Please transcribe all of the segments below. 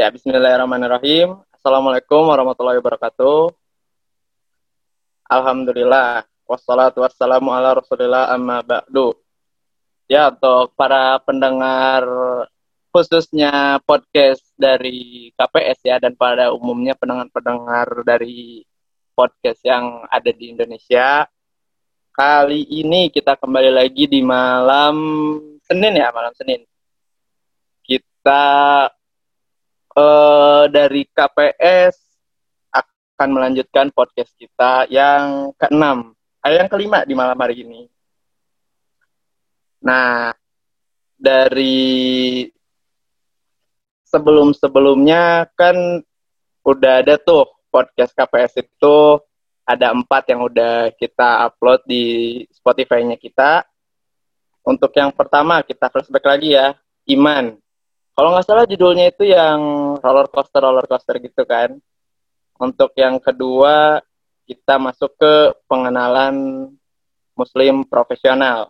Ya, bismillahirrahmanirrahim. Assalamualaikum warahmatullahi wabarakatuh. Alhamdulillah. Wassalatu wassalamu ala rasulillah amma ba'du. Ya, untuk para pendengar khususnya podcast dari KPS ya dan pada umumnya pendengar-pendengar dari podcast yang ada di Indonesia. Kali ini kita kembali lagi di malam Senin ya, malam Senin. Kita uh, dari KPS akan melanjutkan podcast kita yang keenam, eh, yang kelima di malam hari ini. Nah, dari sebelum-sebelumnya kan udah ada tuh podcast KPS itu ada empat yang udah kita upload di Spotify-nya kita. Untuk yang pertama kita flashback lagi ya, Iman. Kalau nggak salah judulnya itu yang roller coaster roller coaster gitu kan. Untuk yang kedua kita masuk ke pengenalan Muslim profesional.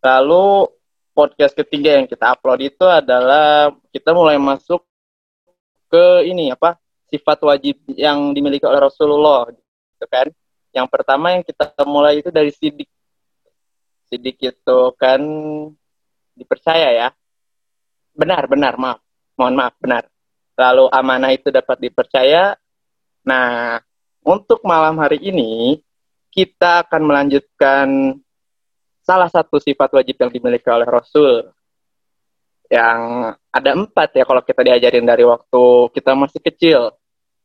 Lalu podcast ketiga yang kita upload itu adalah kita mulai masuk ke ini apa sifat wajib yang dimiliki oleh Rasulullah gitu kan. Yang pertama yang kita mulai itu dari sidik. Sidik itu kan dipercaya ya. Benar, benar, maaf. Mohon maaf, benar. Lalu amanah itu dapat dipercaya. Nah, untuk malam hari ini kita akan melanjutkan salah satu sifat wajib yang dimiliki oleh Rasul yang ada empat ya kalau kita diajarin dari waktu kita masih kecil.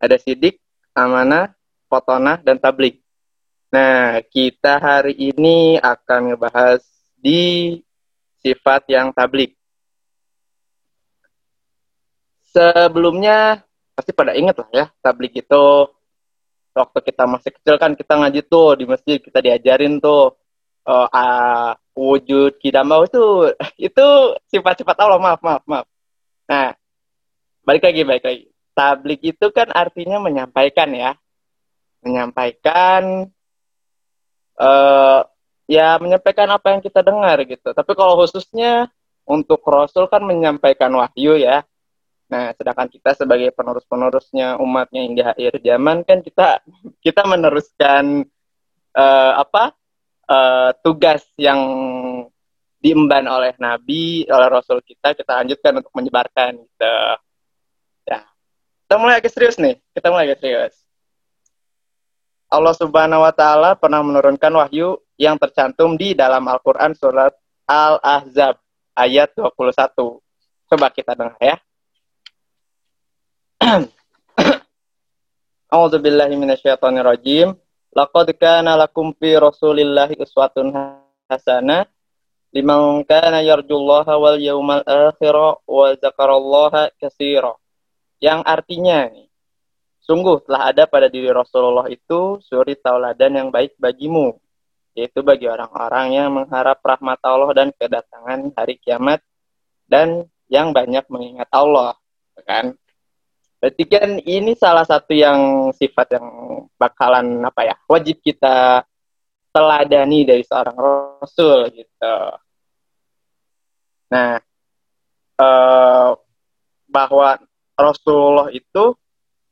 Ada sidik, amanah, fotonah, dan tablik. Nah, kita hari ini akan ngebahas di sifat yang tablik. Sebelumnya, pasti pada ingat lah ya, tablik itu waktu kita masih kecil kan kita ngaji tuh di masjid, kita diajarin tuh uh, uh, wujud kidamau itu itu sifat-sifat Allah maaf maaf maaf. Nah balik lagi balik lagi. Tablik itu kan artinya menyampaikan ya. Menyampaikan uh, ya menyampaikan apa yang kita dengar gitu. Tapi kalau khususnya untuk Rasul kan menyampaikan wahyu ya nah sedangkan kita sebagai penerus-penerusnya umatnya hingga akhir zaman kan kita kita meneruskan uh, apa uh, tugas yang diemban oleh Nabi, oleh Rasul kita, kita lanjutkan untuk menyebarkan gitu. Ya. Kita mulai agak serius nih, kita mulai agak serius. Allah Subhanahu wa taala pernah menurunkan wahyu yang tercantum di dalam Al-Qur'an surat Al-Ahzab ayat 21. Coba kita dengar ya. A'udzubillahi minasyaitonirrajim. Laqad kana lakum fi Rasulillahi uswatun hasanah liman kana yarjullaha wal yawmal akhir wa zakarallaha katsira. Yang artinya sungguh telah ada pada diri Rasulullah itu suri tauladan yang baik bagimu, yaitu bagi orang-orang yang mengharap rahmat Allah dan kedatangan hari kiamat dan yang banyak mengingat Allah, kan? Berarti kan ini salah satu yang sifat yang bakalan apa ya wajib kita teladani dari seorang rasul gitu. Nah, eh, bahwa Rasulullah itu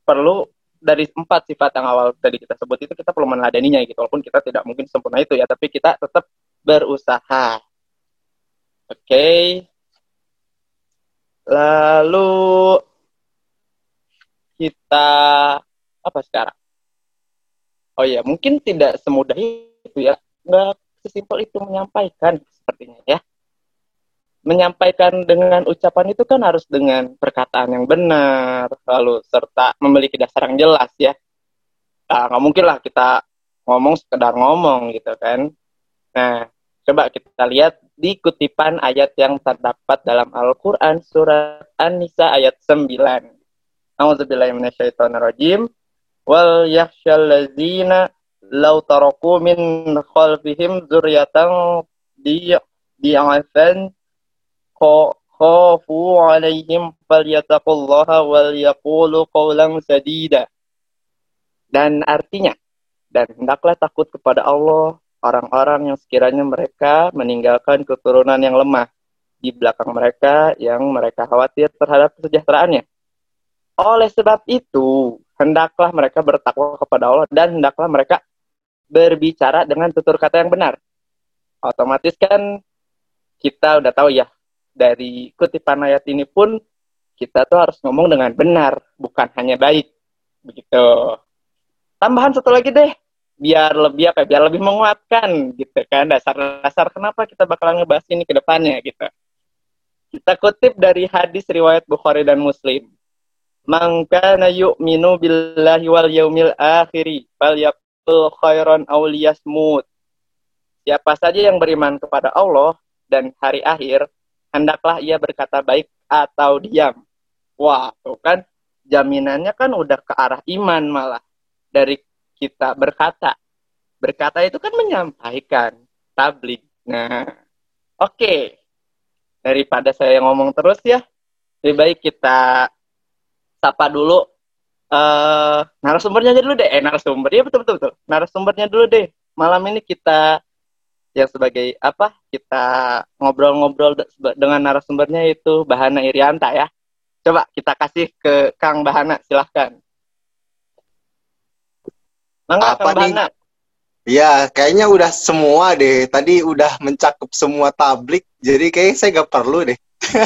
perlu dari empat sifat yang awal tadi kita sebut itu kita perlu meneladaninya gitu walaupun kita tidak mungkin sempurna itu ya tapi kita tetap berusaha. Oke. Okay. Lalu kita apa sekarang? Oh ya, mungkin tidak semudah itu ya, nggak sesimpel itu menyampaikan sepertinya ya. Menyampaikan dengan ucapan itu kan harus dengan perkataan yang benar, lalu serta memiliki dasar yang jelas ya. Nah, nggak mungkin lah kita ngomong sekedar ngomong gitu kan. Nah, coba kita lihat di kutipan ayat yang terdapat dalam Al-Quran surat An-Nisa ayat 9 A'udzubillahi minasyaitonirrajim. Wal yakhshal ladzina law taraku min khalfihim dzurriatan di di'afan khafu alaihim falyattaqullaha wal yaqulu qawlan sadida. Dan artinya, dan hendaklah takut kepada Allah orang-orang yang sekiranya mereka meninggalkan keturunan yang lemah di belakang mereka yang mereka khawatir terhadap kesejahteraannya. Oleh sebab itu, hendaklah mereka bertakwa kepada Allah dan hendaklah mereka berbicara dengan tutur kata yang benar. Otomatis kan kita udah tahu ya, dari kutipan ayat ini pun kita tuh harus ngomong dengan benar, bukan hanya baik. Begitu. Tambahan satu lagi deh, biar lebih apa ya, biar lebih menguatkan gitu kan dasar-dasar kenapa kita bakalan ngebahas ini ke depannya gitu. Kita kutip dari hadis riwayat Bukhari dan Muslim. Man kana yu'minu billahi wal yaumil akhiri falyaqul khairan aw liyasmut. Siapa saja yang beriman kepada Allah dan hari akhir, hendaklah ia berkata baik atau diam. Wah, tuh kan jaminannya kan udah ke arah iman malah dari kita berkata. Berkata itu kan menyampaikan tablik. Nah, oke. Okay daripada saya ngomong terus ya lebih baik kita sapa dulu uh, narasumbernya aja dulu deh. Eh narasumber. Ya betul betul betul. Narasumbernya dulu deh. Malam ini kita yang sebagai apa kita ngobrol-ngobrol dengan narasumbernya itu Bahana Irianta ya. Coba kita kasih ke Kang Bahana silahkan. Mangga Kang Bahana. Iya, kayaknya udah semua deh. Tadi udah mencakup semua tablik, jadi kayaknya saya gak perlu deh.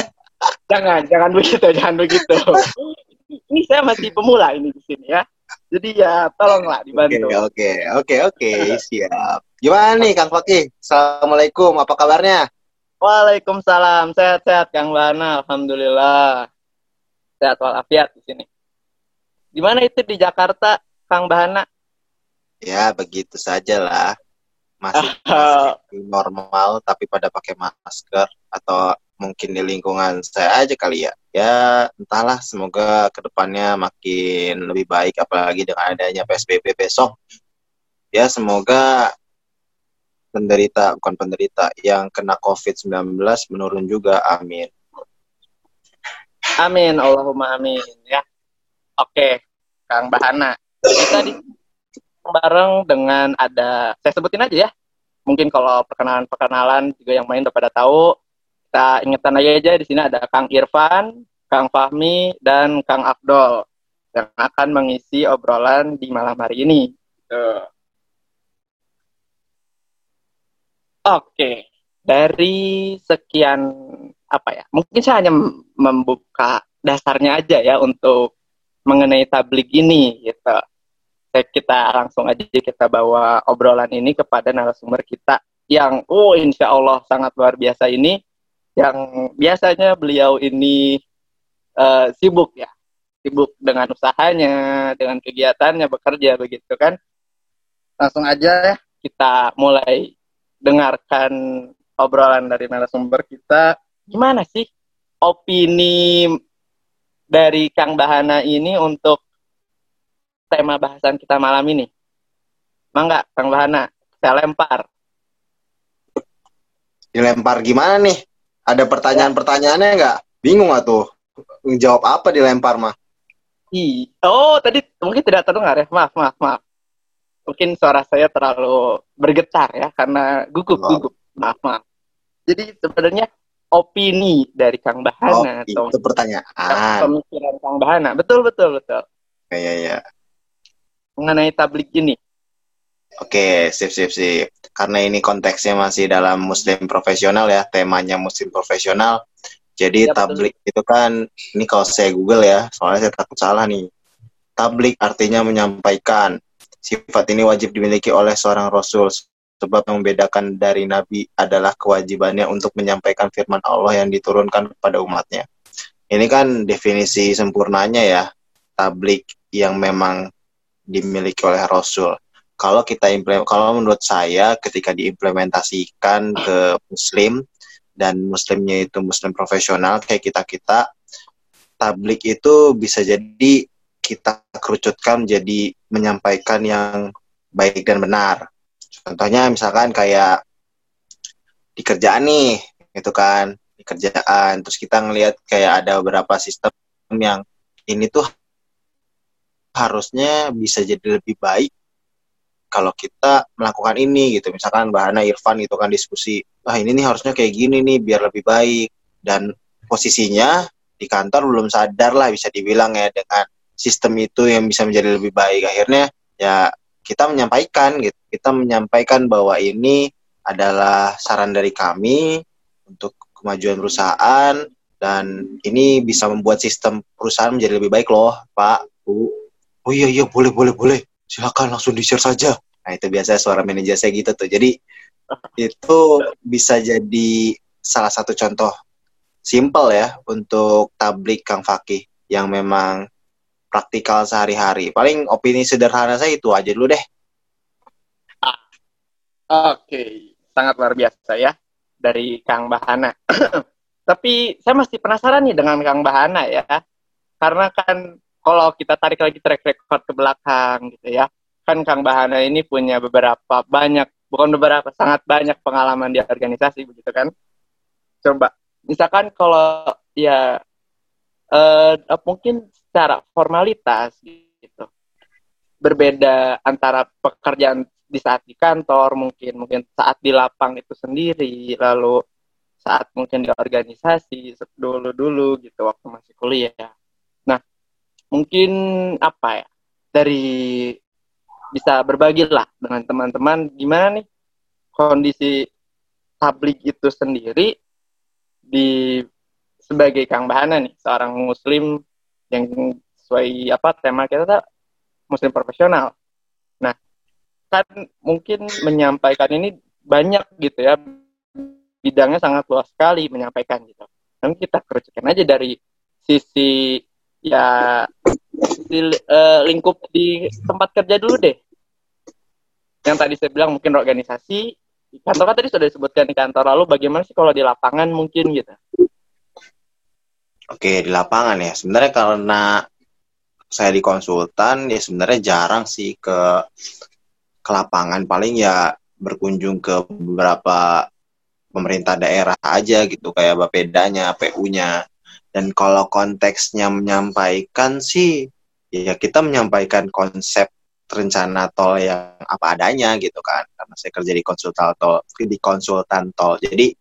jangan, jangan begitu, jangan begitu. Ini saya masih pemula ini di sini ya. Jadi ya tolonglah dibantu. Oke, oke, oke, oke, siap. Gimana nih Kang Fakih? Assalamualaikum, apa kabarnya? Waalaikumsalam, sehat-sehat Kang Bana, Alhamdulillah. Sehat walafiat di sini. Gimana itu di Jakarta, Kang Bahana? ya begitu saja lah masih, masih normal tapi pada pakai masker atau mungkin di lingkungan saya aja kali ya. Ya entahlah semoga ke depannya makin lebih baik apalagi dengan adanya psbb besok. Ya semoga penderita bukan penderita yang kena covid 19 menurun juga. Amin. Amin Allahumma amin ya. Oke Kang Bahana. Kita di bareng dengan ada saya sebutin aja ya. Mungkin kalau perkenalan-perkenalan juga yang main udah pada tahu. Kita ingetan aja aja di sini ada Kang Irfan, Kang Fahmi, dan Kang Abdul yang akan mengisi obrolan di malam hari ini. Tuh. Oke, dari sekian apa ya? Mungkin saya hanya membuka dasarnya aja ya untuk mengenai tablik ini gitu kita langsung aja kita bawa obrolan ini kepada narasumber kita yang oh insya Allah sangat luar biasa ini yang biasanya beliau ini uh, sibuk ya sibuk dengan usahanya dengan kegiatannya bekerja begitu kan langsung aja ya kita mulai dengarkan obrolan dari narasumber kita gimana sih opini dari Kang Bahana ini untuk tema bahasan kita malam ini. Mangga, Kang Bahana, saya lempar. Dilempar gimana nih? Ada pertanyaan-pertanyaannya nggak? Bingung tuh. Jawab apa dilempar mah? I, oh tadi mungkin tidak terdengar ya. Maaf, maaf, maaf. Mungkin suara saya terlalu bergetar ya karena gugup, oh. gugup. Maaf, maaf. Jadi sebenarnya opini dari Kang Bahana oh, atau itu pertanyaan. Pemikiran Kang Bahana. Betul, betul, betul. Ya, ya, ya mengenai tablik ini? Oke, sip, sip, sip. Karena ini konteksnya masih dalam muslim profesional ya, temanya muslim profesional. Jadi ya, tablik betul. itu kan, ini kalau saya Google ya, soalnya saya takut salah nih. Tablik artinya menyampaikan. Sifat ini wajib dimiliki oleh seorang rasul sebab yang membedakan dari nabi adalah kewajibannya untuk menyampaikan firman Allah yang diturunkan kepada umatnya. Ini kan definisi sempurnanya ya, tablik yang memang dimiliki oleh Rasul. Kalau kita implement, kalau menurut saya ketika diimplementasikan ke Muslim dan Muslimnya itu Muslim profesional kayak kita kita, tablik itu bisa jadi kita kerucutkan jadi menyampaikan yang baik dan benar. Contohnya misalkan kayak di kerjaan nih, itu kan di kerjaan, terus kita ngelihat kayak ada beberapa sistem yang ini tuh harusnya bisa jadi lebih baik kalau kita melakukan ini gitu misalkan bahana Irfan itu kan diskusi wah ini nih harusnya kayak gini nih biar lebih baik. Dan posisinya di kantor belum sadar lah bisa dibilang ya dengan sistem itu yang bisa menjadi lebih baik. Akhirnya ya kita menyampaikan gitu kita menyampaikan bahwa ini adalah saran dari kami untuk kemajuan perusahaan dan ini bisa membuat sistem perusahaan menjadi lebih baik loh Pak Bu. Oh iya iya boleh boleh boleh silakan langsung di share saja nah itu biasanya suara manajer saya gitu tuh jadi itu bisa jadi salah satu contoh simple ya untuk tablik Kang Fakih yang memang praktikal sehari-hari. Paling opini sederhana saya itu aja dulu deh. Oke, sangat luar biasa ya dari Kang Bahana. Tapi saya masih penasaran nih dengan Kang Bahana ya. Karena kan kalau kita tarik lagi track record ke belakang gitu ya. Kan Kang Bahana ini punya beberapa banyak, bukan beberapa, sangat banyak pengalaman di organisasi begitu kan. Coba misalkan kalau ya uh, mungkin secara formalitas gitu berbeda antara pekerjaan di saat di kantor mungkin mungkin saat di lapang itu sendiri lalu saat mungkin di organisasi dulu dulu gitu waktu masih kuliah mungkin apa ya dari bisa berbagi lah dengan teman-teman gimana nih kondisi tablik itu sendiri di sebagai Kang Bahana nih seorang muslim yang sesuai apa tema kita tuh muslim profesional. Nah, kan mungkin menyampaikan ini banyak gitu ya bidangnya sangat luas sekali menyampaikan gitu. Dan kita kerucutkan aja dari sisi ya sisi uh, lingkup di tempat kerja dulu deh. Yang tadi saya bilang mungkin organisasi, kantor kan tadi sudah disebutkan di kantor. Lalu bagaimana sih kalau di lapangan mungkin gitu? Oke di lapangan ya. Sebenarnya karena saya di konsultan ya sebenarnya jarang sih ke ke lapangan. Paling ya berkunjung ke beberapa pemerintah daerah aja gitu. Kayak Bapedanya, PU-nya. Dan kalau konteksnya menyampaikan sih ya kita menyampaikan konsep rencana tol yang apa adanya gitu kan. Karena saya kerja di konsultan tol di konsultan tol. Jadi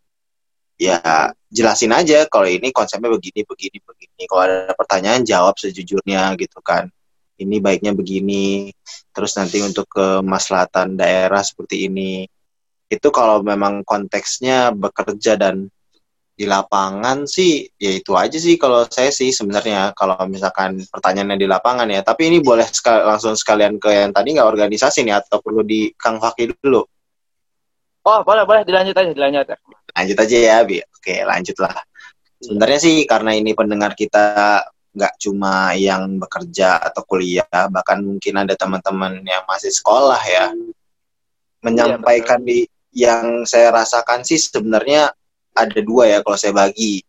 ya jelasin aja kalau ini konsepnya begini begini begini. Kalau ada pertanyaan jawab sejujurnya gitu kan. Ini baiknya begini. Terus nanti untuk kemaslahatan daerah seperti ini. Itu kalau memang konteksnya bekerja dan di lapangan sih ya itu aja sih kalau saya sih sebenarnya. Kalau misalkan pertanyaannya di lapangan ya. Tapi ini boleh sekal langsung sekalian ke yang tadi nggak organisasi nih atau perlu di Kang Fakih dulu? Oh boleh boleh. Dilanjut aja dilanjut lanjut aja ya bi. Oke lanjut lah sebenarnya sih karena ini pendengar kita nggak cuma yang bekerja atau kuliah bahkan mungkin ada teman-teman yang masih sekolah ya. Menyampaikan iya, di yang saya rasakan sih sebenarnya ada dua ya kalau saya bagi.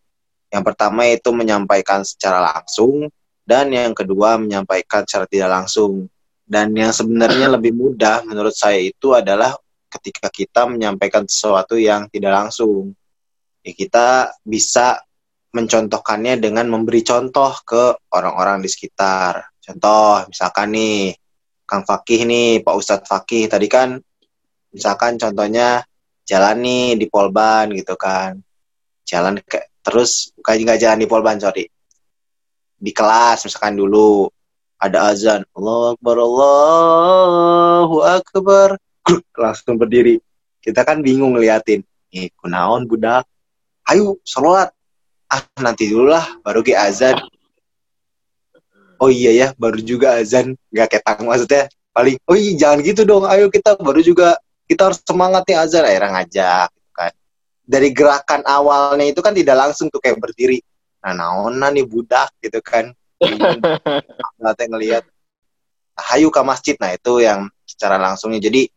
Yang pertama itu menyampaikan secara langsung dan yang kedua menyampaikan secara tidak langsung. Dan yang sebenarnya lebih mudah menurut saya itu adalah ketika kita menyampaikan sesuatu yang tidak langsung. Ya, kita bisa mencontohkannya dengan memberi contoh ke orang-orang di sekitar. Contoh, misalkan nih, Kang Fakih nih, Pak Ustadz Fakih, tadi kan misalkan contohnya jalan nih di Polban gitu kan. Jalan ke terus bukan nggak jalan di Polban sorry. Di kelas misalkan dulu. Ada azan Allah Akbar Allahu Akbar. Langsung berdiri. Kita kan bingung ngeliatin. Nih kunaon budak? Ayo sholat. Ah nanti dulu lah baru ke azan. Oh iya ya baru juga azan. Nggak ketang maksudnya. Paling oh iya jangan gitu dong. Ayo kita baru juga kita harus semangat nih azan akhirnya ngajak gitu kan. Dari gerakan awalnya itu kan tidak langsung tuh kayak berdiri. Nah naona nih budak gitu kan. Nanti ngelihat hayu ke masjid. Nah itu yang secara langsungnya. Jadi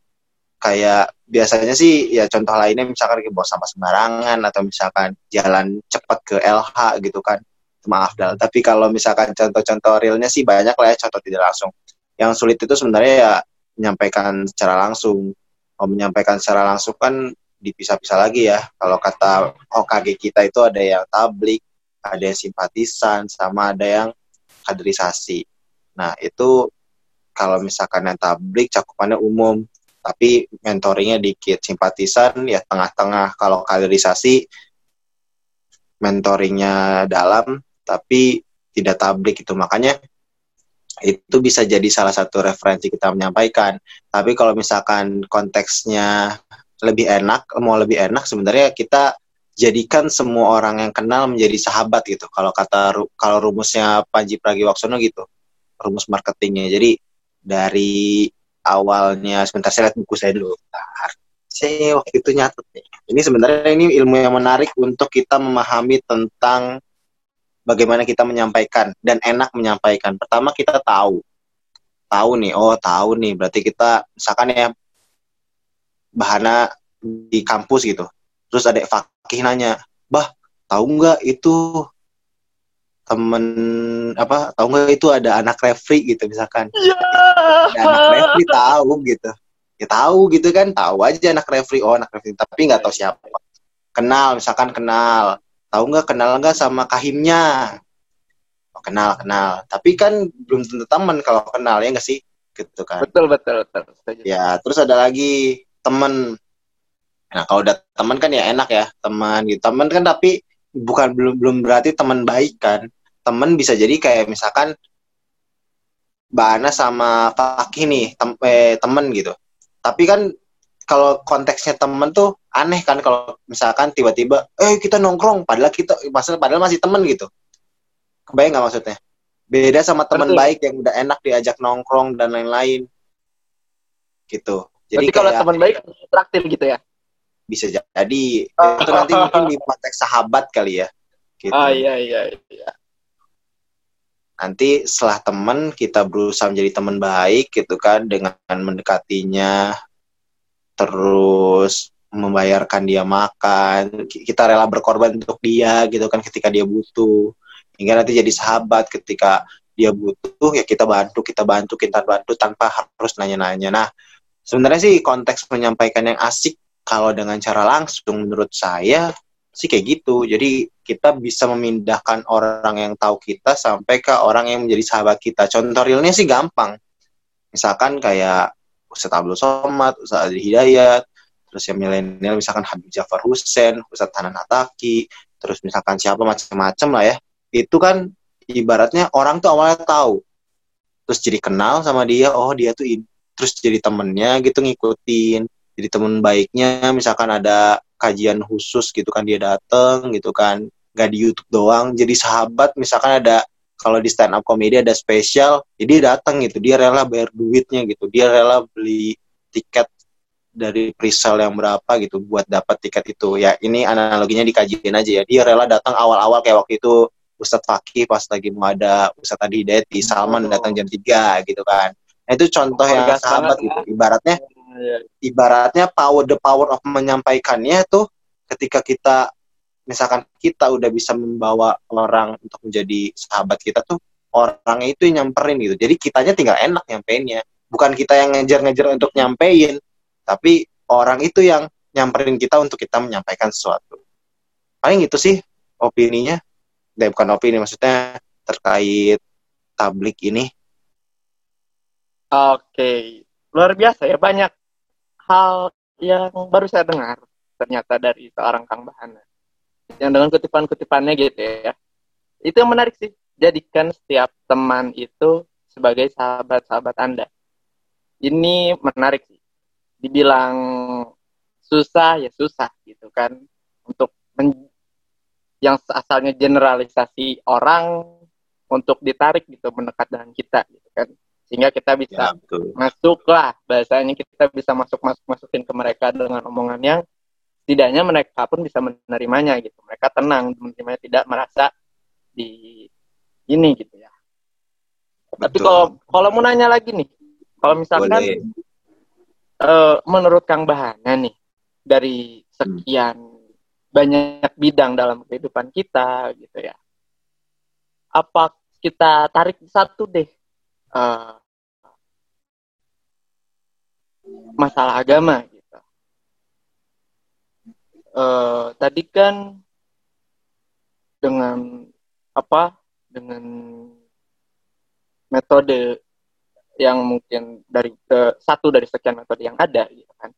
kayak biasanya sih ya contoh lainnya misalkan kayak bawa sampah sembarangan atau misalkan jalan cepat ke LH gitu kan. Maaf dal. Tapi kalau misalkan contoh-contoh realnya sih banyak lah ya contoh tidak langsung. Yang sulit itu sebenarnya ya menyampaikan secara langsung mau menyampaikan secara langsung kan dipisah-pisah lagi ya. Kalau kata OKG kita itu ada yang tablik, ada yang simpatisan, sama ada yang kaderisasi. Nah, itu kalau misalkan yang tablik cakupannya umum, tapi mentoringnya dikit. Simpatisan ya tengah-tengah. Kalau kaderisasi mentoringnya dalam tapi tidak tablik itu makanya itu bisa jadi salah satu referensi kita menyampaikan. Tapi kalau misalkan konteksnya lebih enak mau lebih enak sebenarnya kita jadikan semua orang yang kenal menjadi sahabat gitu. Kalau kata kalau rumusnya Panji Pragiwaksono gitu rumus marketingnya. Jadi dari awalnya sebentar saya lihat buku saya dulu. Bentar. saya waktu itu nyatet nih. Ini sebenarnya ini ilmu yang menarik untuk kita memahami tentang bagaimana kita menyampaikan dan enak menyampaikan. Pertama kita tahu. Tahu nih oh tahu nih. Berarti kita misalkan ya bahana di kampus gitu. Terus ada fakih nanya bah tahu nggak itu temen apa tahu nggak itu ada anak refri? gitu misalkan. Yeah. ada anak refri tahu gitu. Ya tahu gitu kan tahu aja anak refri. Oh anak refri. Tapi nggak tahu siapa. Kenal misalkan kenal tahu nggak kenal nggak sama kahimnya? Oh, kenal kenal. Tapi kan belum tentu teman kalau kenal ya nggak sih? Gitu kan. Betul betul betul. Ya terus ada lagi temen nah kalau udah teman kan ya enak ya teman gitu. Teman kan tapi bukan belum belum berarti teman baik kan. Temen bisa jadi kayak misalkan Mbak Ana sama Fakih nih tem eh, temen gitu. Tapi kan kalau konteksnya temen tuh aneh kan kalau misalkan tiba-tiba eh kita nongkrong padahal kita padahal masih temen gitu. Kebayang nggak maksudnya? Beda sama teman baik yang udah enak diajak nongkrong dan lain-lain. Gitu. Jadi Berarti kalau teman baik traktir gitu ya? Bisa jadi. Oh. itu nanti mungkin di konteks sahabat kali ya. Gitu. oh iya iya iya. Nanti setelah teman kita berusaha menjadi teman baik gitu kan dengan mendekatinya terus membayarkan dia makan kita rela berkorban untuk dia gitu kan ketika dia butuh hingga nanti jadi sahabat ketika dia butuh ya kita bantu kita bantu kita bantu tanpa harus nanya-nanya nah sebenarnya sih konteks menyampaikan yang asik kalau dengan cara langsung menurut saya sih kayak gitu. Jadi kita bisa memindahkan orang yang tahu kita sampai ke orang yang menjadi sahabat kita. Contoh realnya sih gampang. Misalkan kayak Ustadz Abdul Somad, Ustadz Adi Hidayat, terus yang milenial misalkan Habib Jafar Hussein, Ustadz Hanan Hataki, terus misalkan siapa macam-macam lah ya. Itu kan ibaratnya orang tuh awalnya tahu. Terus jadi kenal sama dia, oh dia tuh. Terus jadi temennya gitu ngikutin. Jadi temen baiknya misalkan ada kajian khusus gitu kan dia dateng gitu kan gak di YouTube doang jadi sahabat misalkan ada kalau di stand up komedi ada spesial jadi ya datang gitu dia rela bayar duitnya gitu dia rela beli tiket dari presale yang berapa gitu buat dapat tiket itu ya ini analoginya dikajiin aja ya dia rela datang awal-awal kayak waktu itu Ustadz Fakih pas lagi mau ada Ustadz Adi Hidayat di Salman oh. datang jam 3 gitu kan nah, itu contoh oh, yang sahabat gitu ya. ibaratnya Iya. ibaratnya power the power of menyampaikannya tuh ketika kita misalkan kita udah bisa membawa orang untuk menjadi sahabat kita tuh orangnya itu yang nyamperin gitu. Jadi kitanya tinggal enak nyampeinnya. Bukan kita yang ngejar-ngejar untuk nyampein tapi orang itu yang nyamperin kita untuk kita menyampaikan sesuatu. Paling itu sih opininya. Dan bukan opini maksudnya terkait tablik ini. Oke luar biasa ya banyak hal yang baru saya dengar ternyata dari seorang Kang Bahana yang dengan kutipan-kutipannya gitu ya. Itu yang menarik sih. Jadikan setiap teman itu sebagai sahabat-sahabat anda. Ini menarik sih. Dibilang susah ya susah gitu kan. Untuk yang asalnya generalisasi orang untuk ditarik gitu mendekat dengan kita gitu kan. Sehingga kita bisa ya, masuk lah bahasanya kita bisa masuk masuk masukin ke mereka dengan omongan yang tidaknya mereka pun bisa menerimanya gitu mereka tenang menerimanya tidak merasa di ini gitu ya Betul. tapi kalau kalau mau nanya lagi nih kalau misalkan uh, menurut Kang Bahana nih dari sekian hmm. banyak bidang dalam kehidupan kita gitu ya apa kita tarik satu deh uh, masalah agama gitu. Uh, tadi kan dengan apa dengan metode yang mungkin dari ke satu dari sekian metode yang ada gitu kan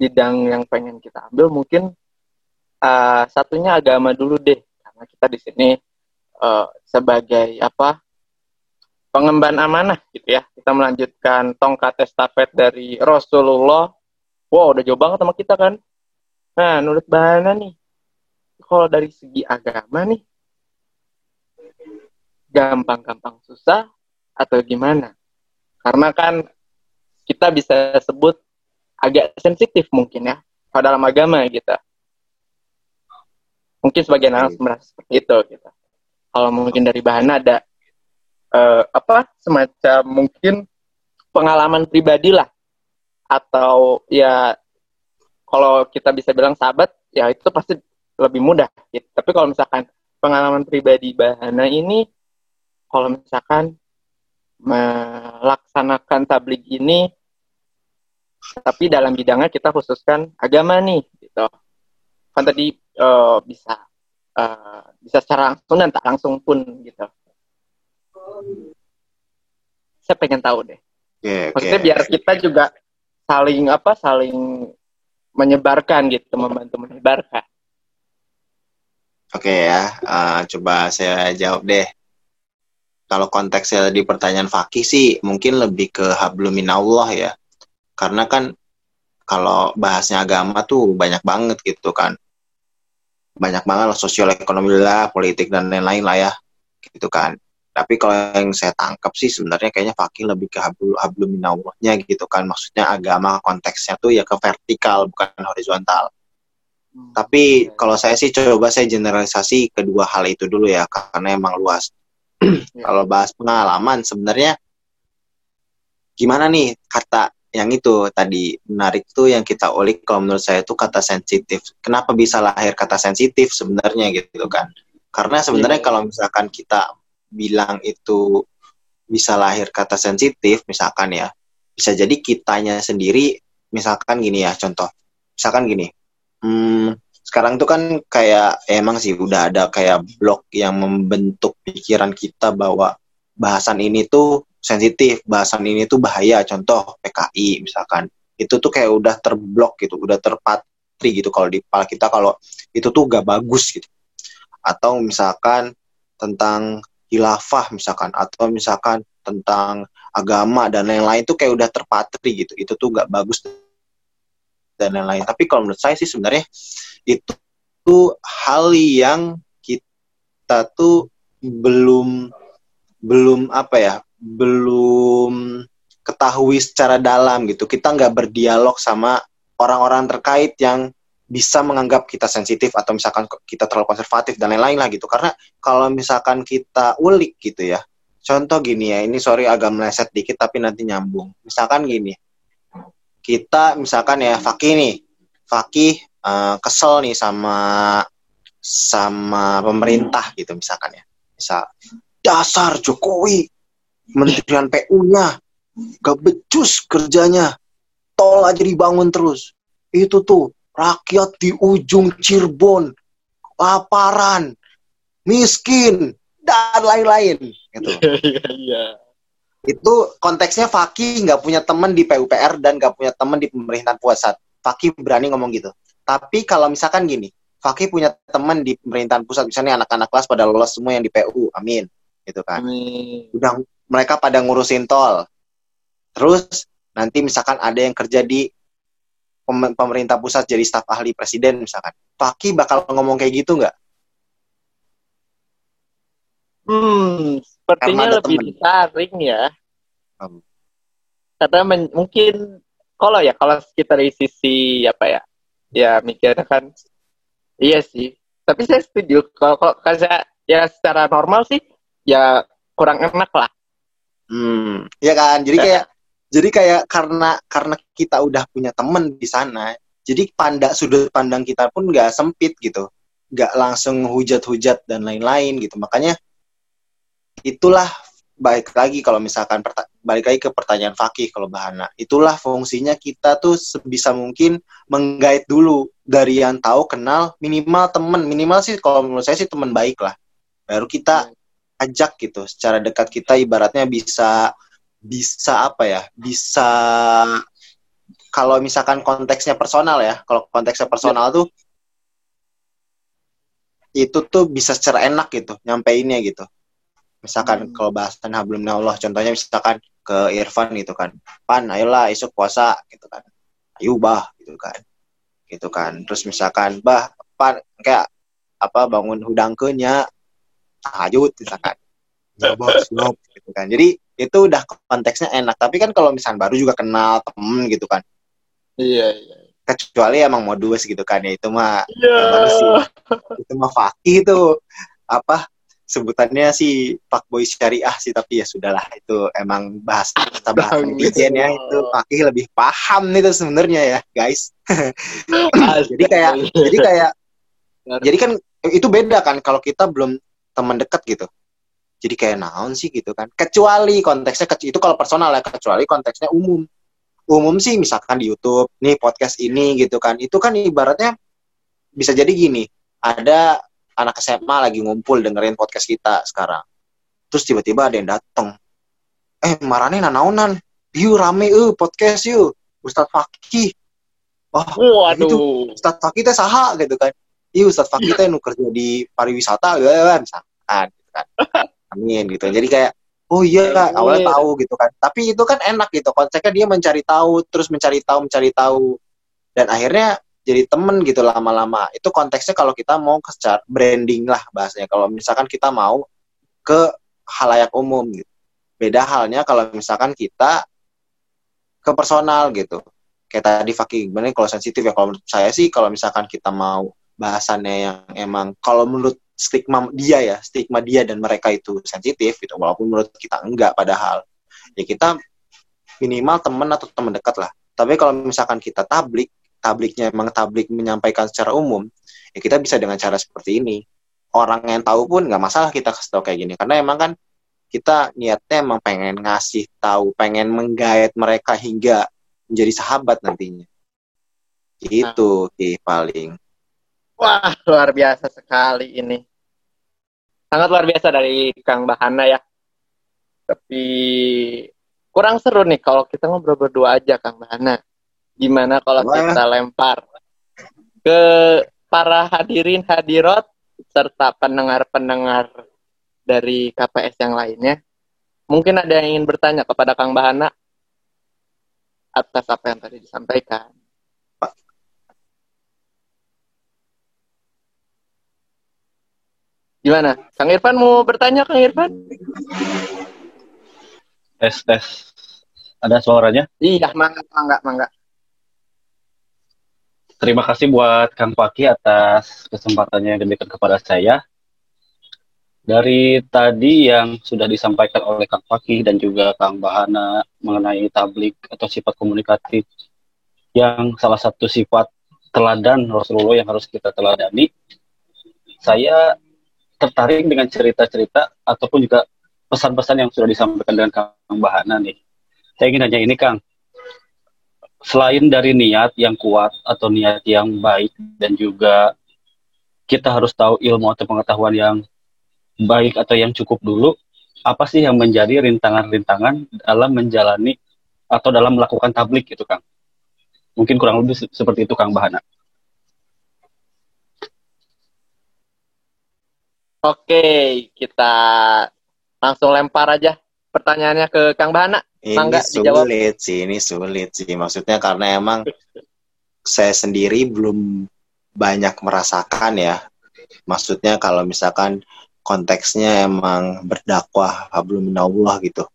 bidang yang pengen kita ambil mungkin uh, satunya agama dulu deh Nah, kita di sini uh, sebagai apa pengemban amanah gitu ya. Kita melanjutkan tongkat estafet dari Rasulullah. Wow, udah jauh banget sama kita kan. Nah, menurut Bahana nih, kalau dari segi agama nih, gampang-gampang susah atau gimana? Karena kan kita bisa sebut agak sensitif mungkin ya pada dalam agama gitu. Mungkin sebagian orang merasa seperti itu gitu. Kalau mungkin dari bahan ada uh, apa semacam mungkin pengalaman pribadi lah atau ya kalau kita bisa bilang sahabat ya itu pasti lebih mudah gitu. Tapi kalau misalkan pengalaman pribadi Bahana ini kalau misalkan melaksanakan tablik ini tapi dalam bidangnya kita khususkan agama nih gitu. Kan tadi uh, bisa uh, bisa secara langsung dan tak langsung pun gitu saya pengen tahu deh. Okay, Maksudnya okay. biar kita juga saling apa saling menyebarkan gitu, membantu menyebarkan. Oke okay, ya, uh, coba saya jawab deh. Kalau konteksnya di pertanyaan fakih sih mungkin lebih ke habluminallah ya. Karena kan kalau bahasnya agama tuh banyak banget gitu kan. Banyak banget lah sosial ekonomi lah, politik dan lain-lain lah ya. Gitu kan tapi kalau yang saya tangkap sih sebenarnya kayaknya fakih lebih ke hablu habluminallahnya gitu kan. Maksudnya agama konteksnya tuh ya ke vertikal bukan horizontal. Hmm. tapi kalau saya sih coba saya generalisasi kedua hal itu dulu ya karena emang luas. Kalau bahas pengalaman sebenarnya gimana nih kata yang itu tadi? Menarik tuh yang kita ulik kalau menurut saya itu kata sensitif. Kenapa bisa lahir kata sensitif sebenarnya gitu kan? Karena sebenarnya ya. kalau misalkan kita bilang itu bisa lahir kata sensitif misalkan ya bisa jadi kitanya sendiri misalkan gini ya contoh misalkan gini hmm, sekarang tuh kan kayak emang sih udah ada kayak blog yang membentuk pikiran kita bahwa bahasan ini tuh sensitif bahasan ini tuh bahaya contoh PKI misalkan itu tuh kayak udah terblok gitu udah terpatri gitu kalau di kepala kita kalau itu tuh gak bagus gitu. Atau misalkan tentang hilafah misalkan atau misalkan tentang agama dan lain-lain itu kayak udah terpatri gitu. Itu tuh gak bagus dan lain-lain. Tapi kalau menurut saya sih sebenarnya itu tuh hal yang kita tuh belum belum apa ya belum ketahui secara dalam gitu. Kita nggak berdialog sama orang-orang terkait yang bisa menganggap kita sensitif atau misalkan kita terlalu konservatif dan lain-lain lah gitu. Karena kalau misalkan kita ulik gitu ya contoh gini ya ini sorry agak meleset dikit tapi nanti nyambung. Misalkan gini kita misalkan ya Fakih nih Fakih uh, kesel nih sama sama pemerintah gitu misalkan ya. Misal dasar Jokowi Menterian PU-nya gak becus kerjanya tol aja dibangun terus. Itu tuh rakyat di ujung Cirebon, laparan, miskin, dan lain-lain. Gitu. Iya, iya. Itu konteksnya Faki nggak punya teman di PUPR dan nggak punya teman di pemerintahan pusat. Faki berani ngomong gitu. Tapi kalau misalkan gini, Faki punya teman di pemerintahan pusat, misalnya anak-anak kelas pada lolos semua yang di PU, amin, gitu kan. Amin. Udah mereka pada ngurusin tol. Terus nanti misalkan ada yang kerja di pemerintah pusat jadi staf ahli presiden misalkan, Paki bakal ngomong kayak gitu nggak? Hmm, sepertinya lebih temen. disaring ya. Hmm. Karena mungkin kalau ya kalau kita dari sisi apa ya, ya mikirnya kan, iya sih. Tapi saya setuju kalau kalau saya ya secara normal sih ya kurang enak lah. Hmm, ya kan. Jadi kayak jadi kayak karena karena kita udah punya temen di sana jadi pandang sudut pandang kita pun nggak sempit gitu. Nggak langsung hujat-hujat dan lain-lain gitu. Makanya itulah baik lagi kalau misalkan balik lagi ke pertanyaan fakih kalau bahana itulah fungsinya kita tuh sebisa mungkin menggait dulu dari yang tahu kenal minimal temen. Minimal sih kalau menurut saya sih teman baik lah. Baru kita iya. ajak gitu. Secara dekat kita ibaratnya bisa bisa apa ya bisa kalau misalkan konteksnya personal ya kalau konteksnya personal ya. tuh itu tuh bisa secara enak gitu nyampeinnya gitu. Misalkan hmm. kalau bahasan hablum Allah contohnya misalkan ke Irfan gitu kan pan ayolah esok puasa gitu kan. Ayo bah gitu kan. Gitu kan. Terus misalkan bah pan kayak apa bangun hudang kenya tahajud misalkan gitu kan. Jadi itu udah konteksnya enak. Tapi kan kalau misalnya baru juga kenal temen gitu kan. Iya iya. Kecuali emang modus gitu kan ya itu mah yeah. itu mah fakih itu. Apa sebutannya sih Pak Boy Syariah sih tapi ya sudahlah itu emang bahas kita bahas netizen ya. Itu fakih lebih paham nih tuh sebenarnya ya guys. Jadi kayak jadi kayak jadi kan itu beda kan kalau kita belum teman dekat gitu jadi kayak naon sih gitu kan. Kecuali konteksnya itu kalau personal ya kecuali konteksnya umum. Umum sih misalkan di YouTube nih podcast ini gitu kan. Itu kan ibaratnya bisa jadi gini ada anak SMA lagi ngumpul dengerin podcast kita sekarang. Terus tiba-tiba ada yang datang eh marane nanaunan yuk rame eh podcast yuk. Ustadz Fakih. Wah Waduh. itu Ustadz Fakih teh saha gitu kan. Iya Ustadz Fakih teh nu kerja di pariwisata gitu kan misalkan gitu kan amin gitu. Jadi kayak oh iya kak awalnya tahu gitu kan. Tapi itu kan enak gitu. Konsepnya dia mencari tahu terus mencari tahu mencari tahu. Dan akhirnya jadi temen gitu lama-lama. Itu konteksnya kalau kita mau ke branding lah bahasanya. Kalau misalkan kita mau ke halayak umum gitu. Beda halnya kalau misalkan kita ke personal gitu. Kayak tadi Fakih gimana kalau sensitif ya. Kalau menurut saya sih kalau misalkan kita mau bahasannya yang emang kalau menurut stigma dia ya stigma dia dan mereka itu sensitif gitu walaupun menurut kita enggak padahal. Ya kita minimal teman atau teman dekat lah. Tapi kalau misalkan kita tablik tabliknya emang tablik menyampaikan secara umum ya kita bisa dengan cara seperti ini. Orang yang tahu pun nggak masalah kita kasih tahu kayak gini karena emang kan kita niatnya emang pengen ngasih tahu pengen menggait mereka hingga menjadi sahabat nantinya. Itu nah. paling Wah, luar biasa sekali ini sangat luar biasa dari Kang Bahana ya. Tapi kurang seru nih kalau kita ngobrol berdua aja Kang Bahana. Gimana kalau Wah. kita lempar ke para hadirin hadirat serta pendengar-pendengar dari KPS yang lainnya. Mungkin ada yang ingin bertanya kepada Kang Bahana atas apa yang tadi disampaikan. Gimana? Kang Irfan mau bertanya, Kang Irfan? Tes, tes. Ada suaranya? Iya, mangga, mangga, mangga. Terima kasih buat Kang Paki atas kesempatannya yang diberikan kepada saya. Dari tadi yang sudah disampaikan oleh Kang Paki dan juga Kang Bahana mengenai tablik atau sifat komunikatif yang salah satu sifat teladan Rasulullah yang harus kita teladani, saya tertarik dengan cerita-cerita ataupun juga pesan-pesan yang sudah disampaikan dengan Kang Bahana nih. Saya ingin nanya ini Kang, selain dari niat yang kuat atau niat yang baik dan juga kita harus tahu ilmu atau pengetahuan yang baik atau yang cukup dulu, apa sih yang menjadi rintangan-rintangan dalam menjalani atau dalam melakukan tablik itu Kang? Mungkin kurang lebih seperti itu Kang Bahana. Oke, kita langsung lempar aja pertanyaannya ke Kang Bahana. Ini Mangga, sulit dijawab. sih, ini sulit sih. Maksudnya karena emang saya sendiri belum banyak merasakan ya. Maksudnya kalau misalkan konteksnya emang berdakwah belum Allah gitu.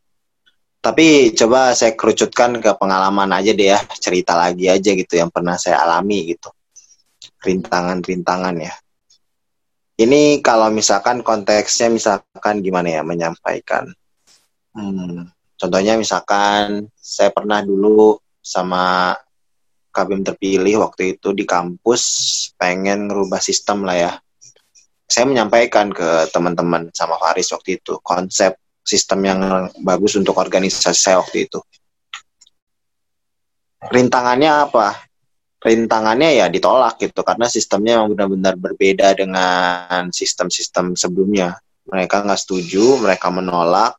Tapi coba saya kerucutkan ke pengalaman aja deh ya, cerita lagi aja gitu yang pernah saya alami gitu. Rintangan-rintangan ya ini kalau misalkan konteksnya misalkan gimana ya menyampaikan. Hmm, contohnya misalkan saya pernah dulu sama kabin terpilih waktu itu di kampus pengen ngerubah sistem lah ya. Saya menyampaikan ke teman-teman sama Faris waktu itu konsep sistem yang bagus untuk organisasi saya waktu itu. Rintangannya apa? Rintangannya ya ditolak gitu karena sistemnya memang benar-benar berbeda dengan sistem-sistem sebelumnya. Mereka nggak setuju, mereka menolak,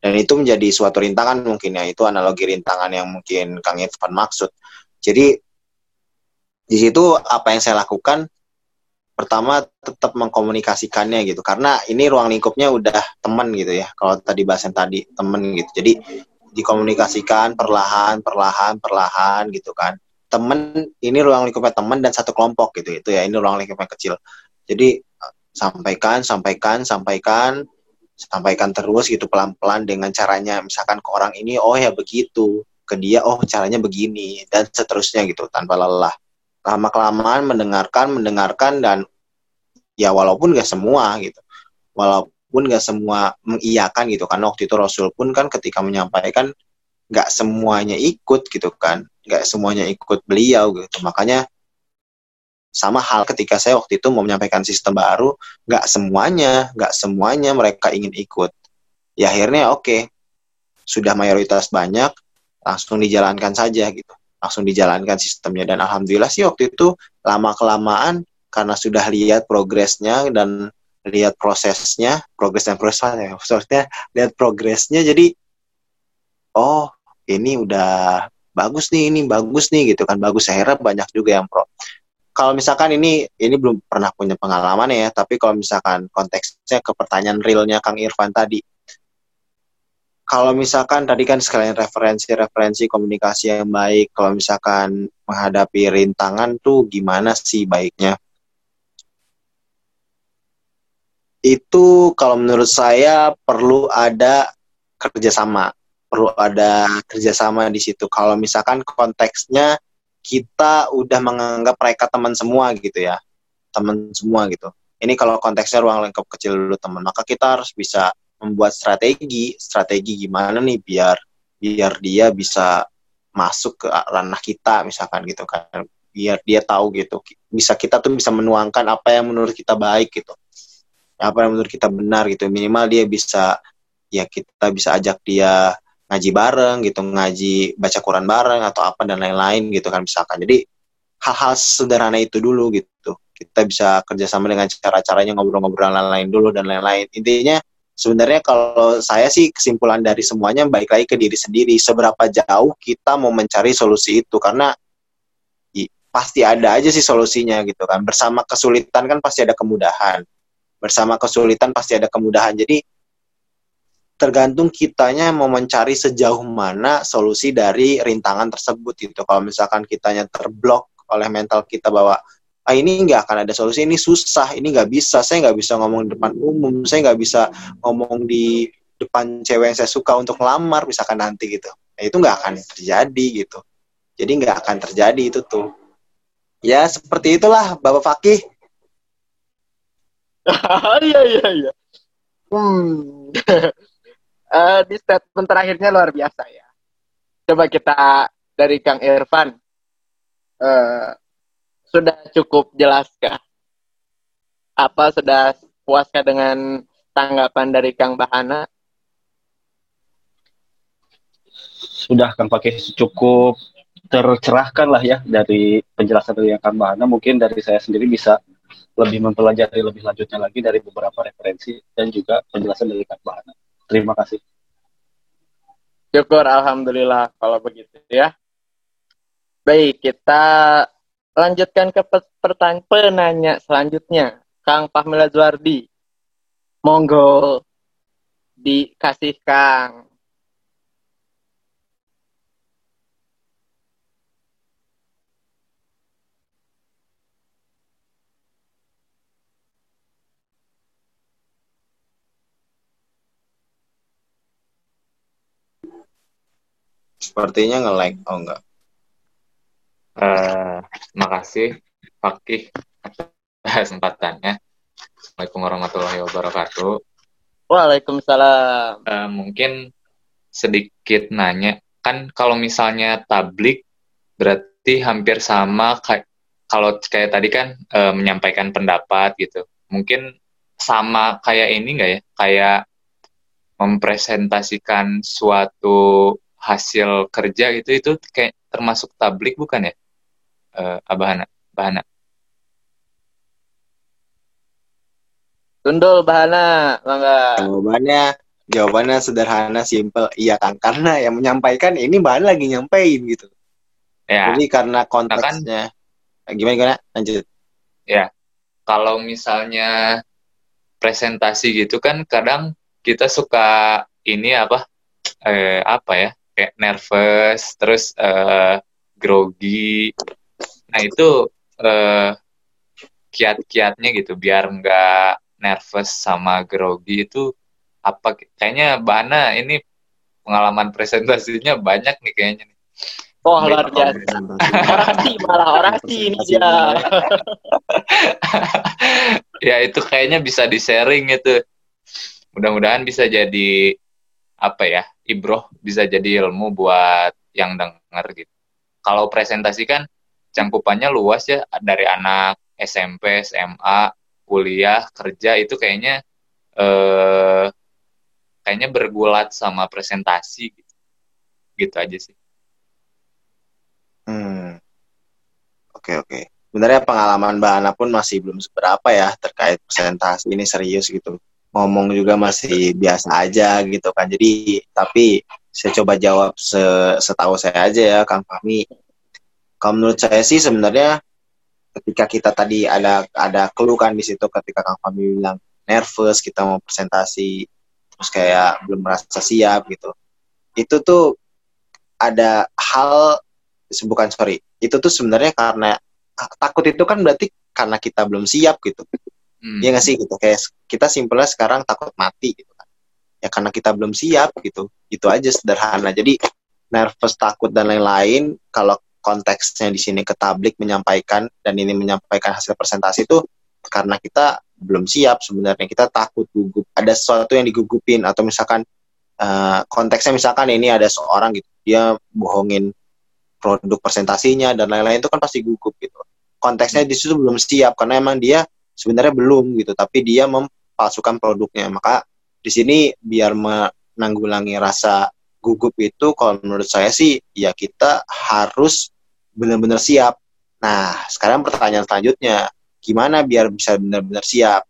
dan itu menjadi suatu rintangan mungkin ya. Itu analogi rintangan yang mungkin Kang Irfan maksud. Jadi di situ apa yang saya lakukan pertama tetap mengkomunikasikannya gitu. Karena ini ruang lingkupnya udah teman gitu ya. Kalau tadi bahasan tadi temen gitu. Jadi dikomunikasikan perlahan perlahan perlahan gitu kan temen ini ruang lingkupnya teman dan satu kelompok gitu itu ya ini ruang lingkupnya kecil. Jadi sampaikan sampaikan sampaikan sampaikan terus gitu pelan-pelan dengan caranya misalkan ke orang ini oh ya begitu ke dia oh caranya begini dan seterusnya gitu tanpa lelah. Lama kelamaan mendengarkan mendengarkan dan ya walaupun gak semua gitu walaupun gak semua mengiyakan gitu kan waktu itu Rasul pun kan ketika menyampaikan gak semuanya ikut gitu kan gak semuanya ikut beliau gitu. Makanya sama hal ketika saya waktu itu mau menyampaikan sistem baru gak semuanya gak semuanya mereka ingin ikut. Ya akhirnya oke okay, sudah mayoritas banyak langsung dijalankan saja gitu. Langsung dijalankan sistemnya. Dan alhamdulillah sih waktu itu lama kelamaan karena sudah lihat progresnya dan lihat prosesnya progres dan prosesnya maksudnya lihat progresnya jadi oh ini udah bagus nih ini bagus nih gitu kan. Bagus akhirnya banyak juga yang pro. Kalau misalkan ini ini belum pernah punya pengalaman ya tapi kalau misalkan konteksnya ke pertanyaan realnya Kang Irfan tadi. Kalau misalkan tadi kan sekalian referensi-referensi komunikasi yang baik, kalau misalkan menghadapi rintangan tuh gimana sih baiknya? Itu kalau menurut saya perlu ada kerjasama, perlu ada kerjasama di situ. Kalau misalkan konteksnya kita udah menganggap mereka teman semua gitu ya, teman semua gitu. Ini kalau konteksnya ruang lingkup kecil dulu teman, maka kita harus bisa membuat strategi. Strategi gimana nih biar biar dia bisa masuk ke ranah kita misalkan gitu kan. Biar dia tahu gitu. Bisa kita tuh bisa menuangkan apa yang menurut kita baik gitu. Apa yang menurut kita benar gitu. Minimal dia bisa ya kita bisa ajak dia ngaji bareng gitu ngaji baca Quran bareng atau apa dan lain-lain gitu kan misalkan. Jadi hal-hal sederhana itu dulu gitu. Kita bisa kerjasama dengan cara-caranya ngobrol-ngobrol lain-lain dulu dan lain-lain. Intinya sebenarnya kalau saya sih kesimpulan dari semuanya baik lagi ke diri sendiri. Seberapa jauh kita mau mencari solusi itu karena i, pasti ada aja sih solusinya gitu kan. Bersama kesulitan kan pasti ada kemudahan. Bersama kesulitan pasti ada kemudahan. Jadi tergantung kitanya mau mencari sejauh mana solusi dari rintangan tersebut itu kalau misalkan kitanya terblok oleh mental kita bahwa ah ini nggak akan ada solusi ini susah ini nggak bisa saya nggak bisa ngomong di depan umum saya nggak bisa ngomong di depan cewek yang saya suka untuk lamar misalkan nanti gitu. Nah, itu nggak akan terjadi gitu. Jadi nggak akan terjadi itu tuh. Ya seperti itulah bapak Fakih. Iya iya iya. Hmm. uh, di statement terakhirnya luar biasa ya coba kita dari Kang Irfan uh, sudah cukup jelaskah? Apa sudah puaskah dengan tanggapan dari Kang Bahana? Sudah Kang pakai cukup tercerahkan lah ya dari penjelasan dari Kang Bahana. Mungkin dari saya sendiri bisa lebih mempelajari lebih lanjutnya lagi dari beberapa referensi dan juga penjelasan dari Kang Bahana. Terima kasih. Syukur Alhamdulillah kalau begitu ya. Baik, kita lanjutkan ke pertanyaan penanya selanjutnya, Kang Pamela Zuardi. Monggo dikasih Kang. Sepertinya nge-like. Oh enggak. Uh, makasih Fakih atas kesempatannya. Assalamualaikum warahmatullahi wabarakatuh. Waalaikumsalam. Uh, mungkin sedikit nanya, kan kalau misalnya tablik berarti hampir sama kayak kalau kayak tadi kan uh, menyampaikan pendapat gitu. Mungkin sama kayak ini enggak ya? Kayak mempresentasikan suatu hasil kerja gitu itu kayak termasuk tablik bukan ya? uh, Abahana? Bahana. Tundul Bahana, bangga. Jawabannya jawabannya sederhana, simple. Iya kan, karena yang menyampaikan ini Bahana lagi nyampein gitu. Ya. Jadi karena konteksnya, nah, kan, gimana gimana? Lanjut. Ya, kalau misalnya presentasi gitu kan kadang kita suka ini apa eh, apa ya kayak nervous terus eh, grogi nah itu eh, kiat-kiatnya gitu biar nggak nervous sama grogi itu apa kayaknya Bana ini pengalaman presentasinya banyak nih kayaknya nih. Oh luar biasa. Orasi malah orasi ini dia. ya itu kayaknya bisa di sharing itu. Mudah-mudahan bisa jadi apa ya ibroh bisa jadi ilmu buat yang denger gitu. Kalau presentasi kan cangkupannya luas ya dari anak SMP, SMA, kuliah, kerja itu kayaknya eh, kayaknya bergulat sama presentasi gitu. Gitu aja sih. Hmm. Oke oke. Sebenarnya pengalaman Mbak Ana pun masih belum seberapa ya terkait presentasi ini serius gitu. Ngomong juga masih biasa aja gitu kan. Jadi tapi saya coba jawab se setahu saya aja ya Kang Fahmi. Kalau menurut saya sih sebenarnya ketika kita tadi ada ada clue kan di situ ketika Kang Fahmi bilang nervous kita mau presentasi terus kayak belum merasa siap gitu. Itu tuh ada hal bukan sorry itu tuh sebenarnya karena takut itu kan berarti karena kita belum siap gitu hmm. ya nggak sih gitu. Kayak kita simpelnya sekarang takut mati gitu kan. Ya karena kita belum siap gitu. Itu aja sederhana. Jadi nervous takut dan lain-lain kalau konteksnya di sini ke tablik menyampaikan dan ini menyampaikan hasil presentasi itu karena kita belum siap sebenarnya. Kita takut gugup. Ada sesuatu yang digugupin atau misalkan uh, konteksnya misalkan ini ada seorang gitu. Dia bohongin produk presentasinya dan lain-lain itu kan pasti gugup gitu. Konteksnya di situ belum siap karena emang dia sebenarnya belum gitu, tapi dia mempalsukan produknya. Maka di sini biar menanggulangi rasa gugup itu kalau menurut saya sih ya kita harus benar-benar siap. Nah, sekarang pertanyaan selanjutnya, gimana biar bisa benar-benar siap?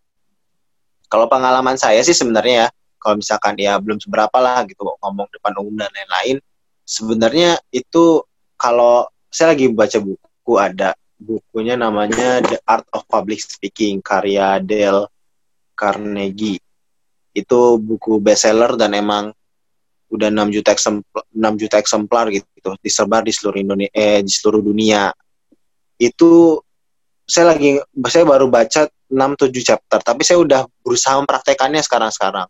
Kalau pengalaman saya sih sebenarnya ya, kalau misalkan ya belum seberapa lah gitu ngomong depan umum dan lain-lain, sebenarnya itu kalau saya lagi baca buku ada bukunya namanya The Art of Public Speaking karya Dale Carnegie. Itu buku bestseller dan emang udah 6 juta eksemplar 6 juta eksemplar gitu disebar di seluruh Indonesia eh, di seluruh dunia. Itu saya lagi saya baru baca 6 7 chapter tapi saya udah berusaha mempraktekannya sekarang-sekarang.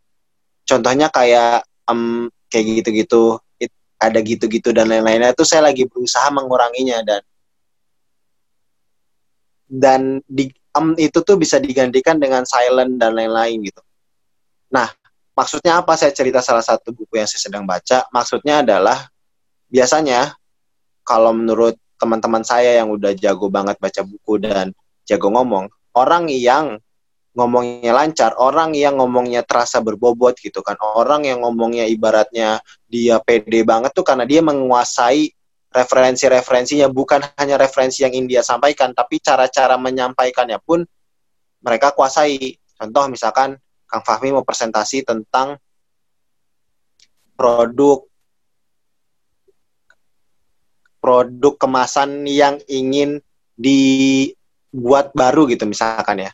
Contohnya kayak um, kayak gitu-gitu ada gitu-gitu dan lain-lainnya itu saya lagi berusaha menguranginya dan dan di um, itu tuh bisa digantikan dengan silent dan lain-lain gitu. Nah, maksudnya apa saya cerita salah satu buku yang saya sedang baca? Maksudnya adalah biasanya kalau menurut teman-teman saya yang udah jago banget baca buku dan jago ngomong, orang yang ngomongnya lancar, orang yang ngomongnya terasa berbobot gitu kan, orang yang ngomongnya ibaratnya dia pede banget tuh karena dia menguasai referensi-referensinya bukan hanya referensi yang India sampaikan, tapi cara-cara menyampaikannya pun mereka kuasai. Contoh misalkan Kang Fahmi mau presentasi tentang produk produk kemasan yang ingin dibuat baru gitu misalkan ya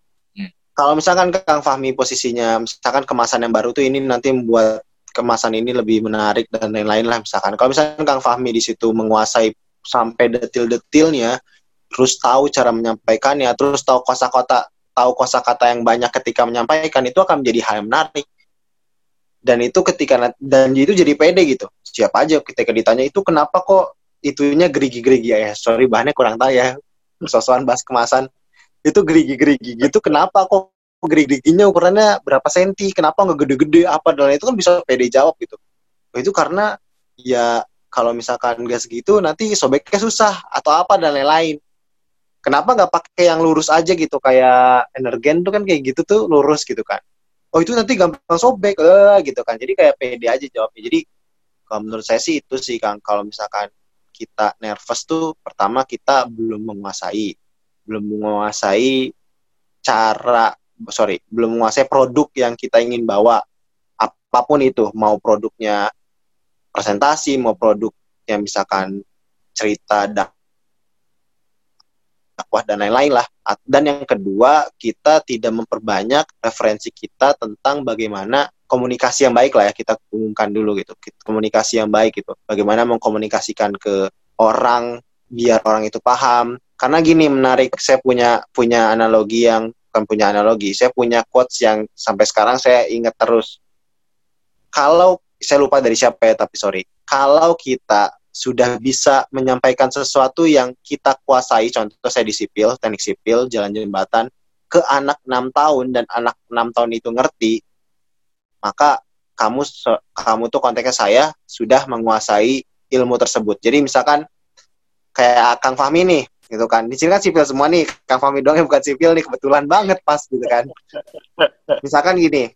kalau misalkan Kang Fahmi posisinya misalkan kemasan yang baru tuh ini nanti membuat kemasan ini lebih menarik dan lain-lain lah misalkan. Kalau misalkan Kang Fahmi di situ menguasai sampai detil-detilnya, terus tahu cara menyampaikannya, terus tahu kosakata tahu kosakata yang banyak ketika menyampaikan itu akan menjadi hal yang menarik. Dan itu ketika dan itu jadi pede gitu. Siapa aja ketika ditanya itu kenapa kok itunya gerigi-gerigi ya. Sorry bahannya kurang tahu ya. Sosokan bahas kemasan itu gerigi-gerigi gitu kenapa kok gerigi-geriginya ukurannya berapa senti kenapa nggak gede-gede apa dan itu kan bisa pede jawab gitu. Oh, itu karena ya kalau misalkan nggak segitu nanti sobeknya susah atau apa dan lain-lain. Kenapa nggak pakai yang lurus aja gitu kayak energen tuh kan kayak gitu tuh lurus gitu kan. Oh itu nanti gampang sobek eh gitu kan. Jadi kayak pede aja jawabnya. Jadi kalau menurut saya sih itu sih kang. Kalau misalkan kita nervous tuh pertama kita belum menguasai belum menguasai cara sorry belum menguasai produk yang kita ingin bawa apa pun itu mau produknya presentasi mau produk yang misalkan cerita dakwah dan lain-lain lah. Dan yang kedua, kita tidak memperbanyak referensi kita tentang bagaimana komunikasi yang baik lah ya kita umumkan dulu gitu. Komunikasi yang baik gitu. Bagaimana mengkomunikasikan ke orang biar orang itu paham. Karena gini menarik, saya punya punya analogi yang bukan punya analogi, saya punya quotes yang sampai sekarang saya ingat terus. Kalau saya lupa dari siapa ya tapi sorry. Kalau kita sudah bisa menyampaikan sesuatu yang kita kuasai, contoh saya di sipil, teknik sipil, jalan jembatan, ke anak enam tahun dan anak enam tahun itu ngerti, maka kamu kamu tuh konteksnya saya sudah menguasai ilmu tersebut. Jadi misalkan kayak Kang Fahmi nih, gitu kan. Di sini kan sipil semua nih, Kang Fahmi doang yang bukan sipil nih, kebetulan banget pas gitu kan. Misalkan gini,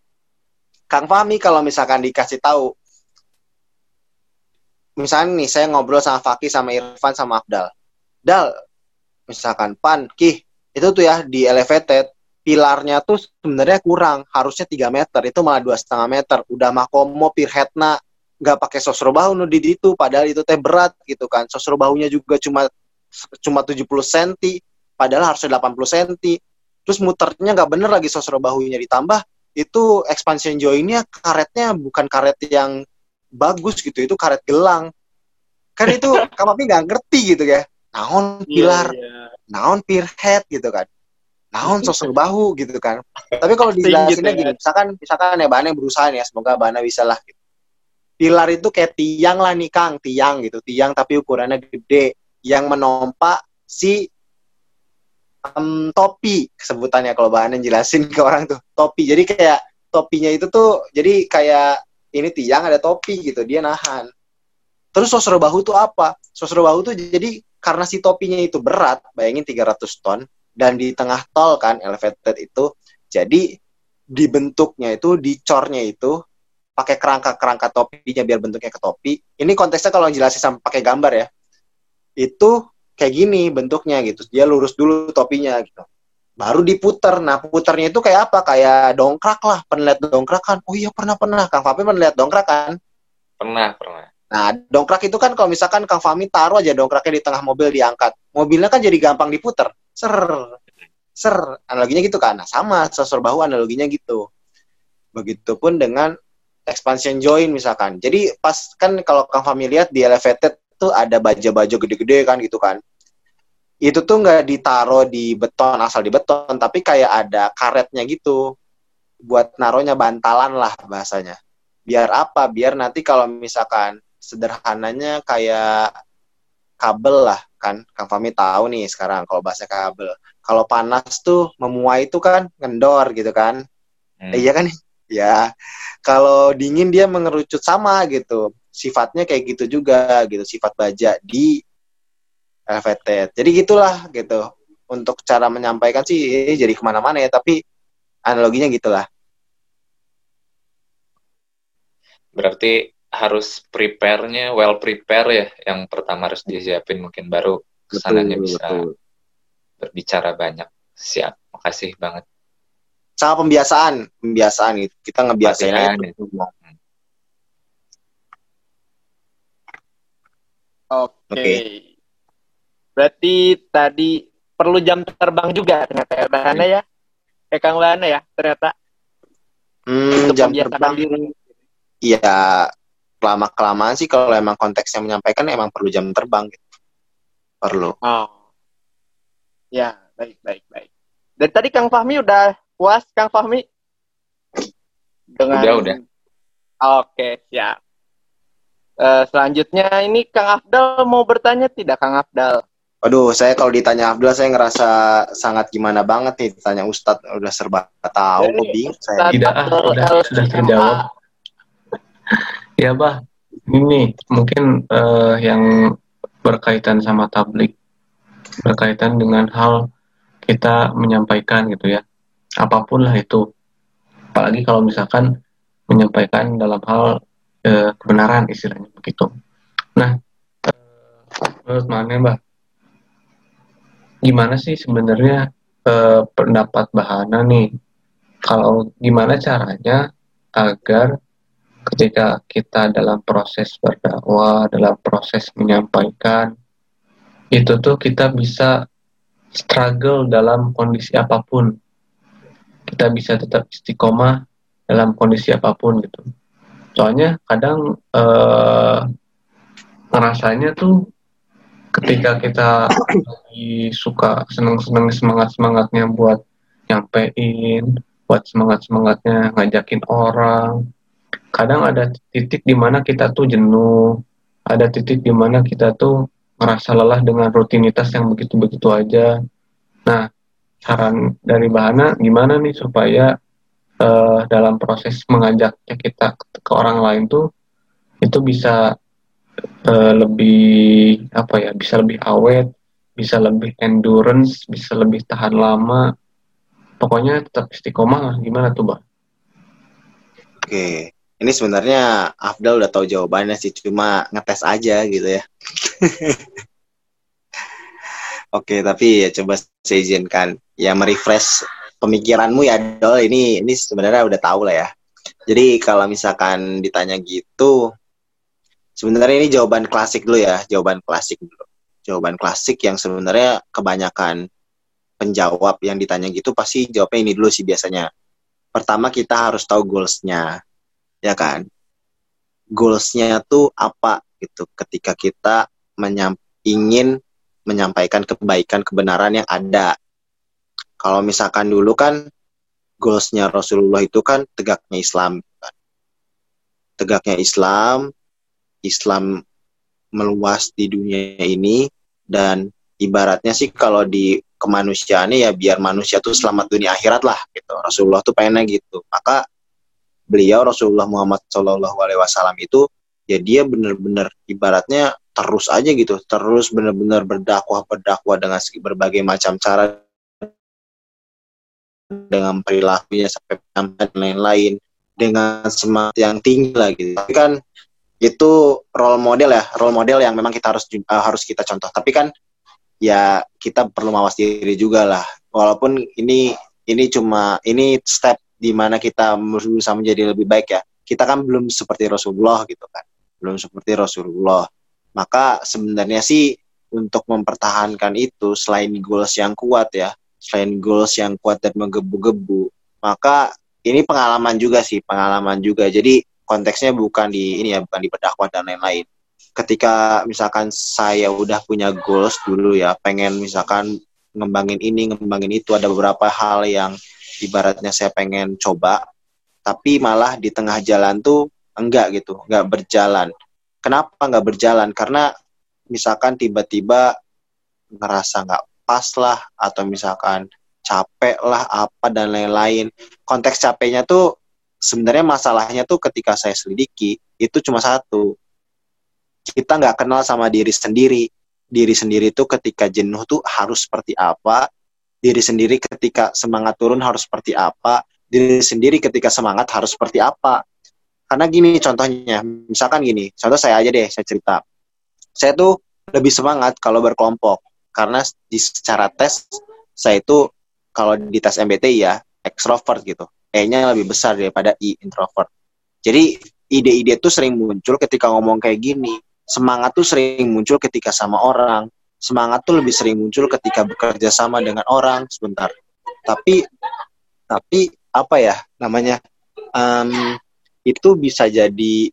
Kang Fahmi kalau misalkan dikasih tahu misalnya nih saya ngobrol sama Fakih sama Irfan sama Abdal Dal misalkan Pan Kih itu tuh ya di elevated pilarnya tuh sebenarnya kurang harusnya 3 meter itu malah dua setengah meter udah makomo pirhetna nggak pakai sosro bahu di itu padahal itu teh berat gitu kan sosro bahunya juga cuma cuma 70 cm padahal harusnya 80 cm terus muternya nggak bener lagi sosro bahunya ditambah. Itu expansion joinnya karetnya bukan karet yang bagus gitu itu karet gelang. Kan itu kamu nggak ngerti gitu ya. Naon iya, pilar yeah, yeah. naon head gitu kan. Naon sosok bahu gitu kan. Tapi kalau dijelasinnya gitu, gini ya. misalkan misalkan ya Bana berusaha nih ya semoga Bana bisa lah gitu. pilar itu kayak tiang lah nih Kang. Tiang gitu tiang tapi ukurannya gede yang menompa si um, topi sebutannya kalau Bana jelasin ke orang tuh. Topi jadi kayak topinya itu tuh jadi kayak ini tiang ada topi gitu dia nahan. Terus sosro bahu tuh apa? Sosro bahu tuh jadi karena si topinya itu berat bayangin 300 ton dan di tengah tol kan elevated itu jadi dibentuknya itu dicornya itu pakai kerangka-kerangka topinya biar bentuknya ke topi. Ini konteksnya kalau jelasin sama pakai gambar ya itu kayak gini bentuknya gitu dia lurus dulu topinya gitu baru diputer. Nah, puternya itu kayak apa? Kayak dongkrak lah. Pernah lihat dongkrak kan? Oh iya, pernah pernah. Kang Fami pernah lihat dongkrak kan? Pernah, pernah. Nah, dongkrak itu kan kalau misalkan Kang Fami taruh aja dongkraknya di tengah mobil diangkat. Mobilnya kan jadi gampang diputer. Ser. Ser. Analoginya gitu kan? Nah, sama sosor bahu analoginya gitu. Begitupun dengan expansion joint misalkan. Jadi pas kan kalau Kang Fami lihat di elevated tuh ada baja-baja gede-gede kan gitu kan. Itu tuh nggak ditaruh di beton asal di beton tapi kayak ada karetnya gitu. Buat naruhnya bantalan lah bahasanya. Biar apa? Biar nanti kalau misalkan sederhananya kayak kabel lah kan. Kang Fami tahu nih sekarang kalau bahasa kabel. Kalau panas tuh memuai itu kan ngendor gitu kan. Hmm. eh, iya kan? Ya. Kalau dingin dia mengerucut sama gitu sifatnya kayak gitu juga gitu sifat baja di elevated. Jadi gitulah gitu. Untuk cara menyampaikan sih jadi ke mana-mana ya, tapi analoginya gitulah. Berarti harus prepare-nya well prepare ya. Yang pertama harus disiapin mungkin baru ke sananya bisa betul. berbicara banyak. Siap. Makasih banget. Sama pembiasaan, pembiasaan gitu. Kita ngebiasain. Ya. Oke. Okay. Berarti tadi perlu jam terbang juga ternyata ya Bahana ya. Eh Kang Bahana ya ternyata. Hmm, jam terbang. Diri. Iya, lama kelamaan sih kalau emang konteksnya menyampaikan emang perlu jam terbang gitu. Perlu. Oh. Ya, baik baik baik. Dan tadi Kang Fahmi udah puas Kang Fahmi? Dengan... Udah, udah. Oke, siap. Uh, selanjutnya ini Kang Afdal mau bertanya tidak Kang Afdal? Aduh, saya kalau ditanya Abdul saya ngerasa sangat gimana banget nih ditanya Ustadz udah serba tahu, kok bingung saya. Tidak, ah, udah sudah terjawab. ya, Bah. Ini mungkin uh, yang berkaitan sama tablik, berkaitan dengan hal kita menyampaikan gitu ya, apa pun lah itu. Apalagi kalau misalkan menyampaikan dalam hal uh, kebenaran istilahnya begitu. Nah, uh, menurut mana, Mbak? gimana sih sebenarnya eh, pendapat Bahana nih kalau gimana caranya agar ketika kita dalam proses berdakwah dalam proses menyampaikan itu tuh kita bisa struggle dalam kondisi apa pun. Kita bisa tetap istiqomah dalam kondisi apa pun gitu. Soalnya kadang eh, ngerasanya tuh ketika kita lagi suka seneng-seneng semangat-semangatnya buat nyampein, buat semangat-semangatnya ngajakin orang. Kadang ada titik di mana kita tuh jenuh, ada titik di mana kita tuh merasa lelah dengan rutinitas yang begitu-begitu aja. Nah, saran dari Bahana gimana nih supaya uh, dalam proses mengajaknya kita ke orang lain tuh itu bisa uh, lebih apa ya bisa lebih awet bisa lebih endurance bisa lebih tahan lama. Pokoknya tetap istiqomah lah gimana tuh bang oke ini sebenarnya Afdal udah tahu jawabannya sih cuma ngetes aja gitu ya. Oke tapi ya coba saya izinkan ya merefresh pemikiranmu ya Dol ini ini sebenarnya udah tahu lah ya jadi kalau misalkan ditanya gitu Sebenarnya ini jawaban klasik dulu ya, jawaban klasik dulu. Jawaban klasik yang sebenarnya kebanyakan penjawab yang ditanya gitu pasti jawabnya ini dulu sih biasanya. Pertama kita harus tahu goalsnya, ya kan? Goalsnya tuh apa gitu ketika kita menyam ingin menyampaikan kebaikan kebenaran yang ada. Kalau misalkan dulu kan goalsnya Rasulullah itu kan tegaknya Islam. Kan? Tegaknya Islam, Islam meluas di dunia ini dan ibaratnya sih kalau di kemanusiaannya ya biar manusia tuh selamat dunia akhirat lah gitu. Rasulullah tuh pengennya gitu. Maka beliau Rasulullah Muhammad Shallallahu Alaihi Wasallam itu ya dia benar-benar ibaratnya terus aja gitu, terus benar-benar berdakwah berdakwah dengan berbagai macam cara dengan perilakunya sampai dan lain-lain dengan semangat yang tinggi lah gitu. Tapi kan itu role model ya role model yang memang kita harus uh, harus kita contoh. Tapi kan ya kita perlu mawas diri juga lah. Walaupun ini ini cuma ini step di mana kita berusaha menjadi lebih baik ya. Kita kan belum seperti Rasulullah gitu kan. Belum seperti Rasulullah. Maka sebenarnya sih untuk mempertahankan itu selain goals yang kuat ya selain goals yang kuat dan menggebu-gebu. Maka ini pengalaman juga sih pengalaman juga. Jadi konteksnya bukan di ini ya bukan di berdakwah dan lain-lain. Ketika misalkan saya udah punya goals dulu ya pengen misalkan ngembangin ini ngembangin itu ada beberapa hal yang ibaratnya saya pengen coba tapi malah di tengah jalan tuh enggak gitu enggak berjalan. Kenapa enggak berjalan? Karena misalkan tiba-tiba ngerasa enggak pas lah atau misalkan capek lah apa dan lain-lain. Konteks capeknya tuh sebenarnya masalahnya tuh ketika saya selidiki itu cuma satu. Kita nggak kenal sama diri sendiri. Diri sendiri tuh ketika jenuh tuh harus seperti apa? Diri sendiri ketika semangat turun harus seperti apa? Diri sendiri ketika semangat harus seperti apa? Karena gini contohnya misalkan gini contoh saya aja deh saya cerita. Saya tuh lebih semangat kalau berkelompok karena di secara tes saya itu kalau di tes MBTI ya ekstrovert gitu E-nya lebih besar daripada I introvert. Jadi ide-ide tuh sering muncul ketika ngomong kayak gini. Semangat tuh sering muncul ketika sama orang. Semangat tuh lebih sering muncul ketika bekerja sama dengan orang sebentar. Tapi tapi apa ya namanya? Um, itu bisa jadi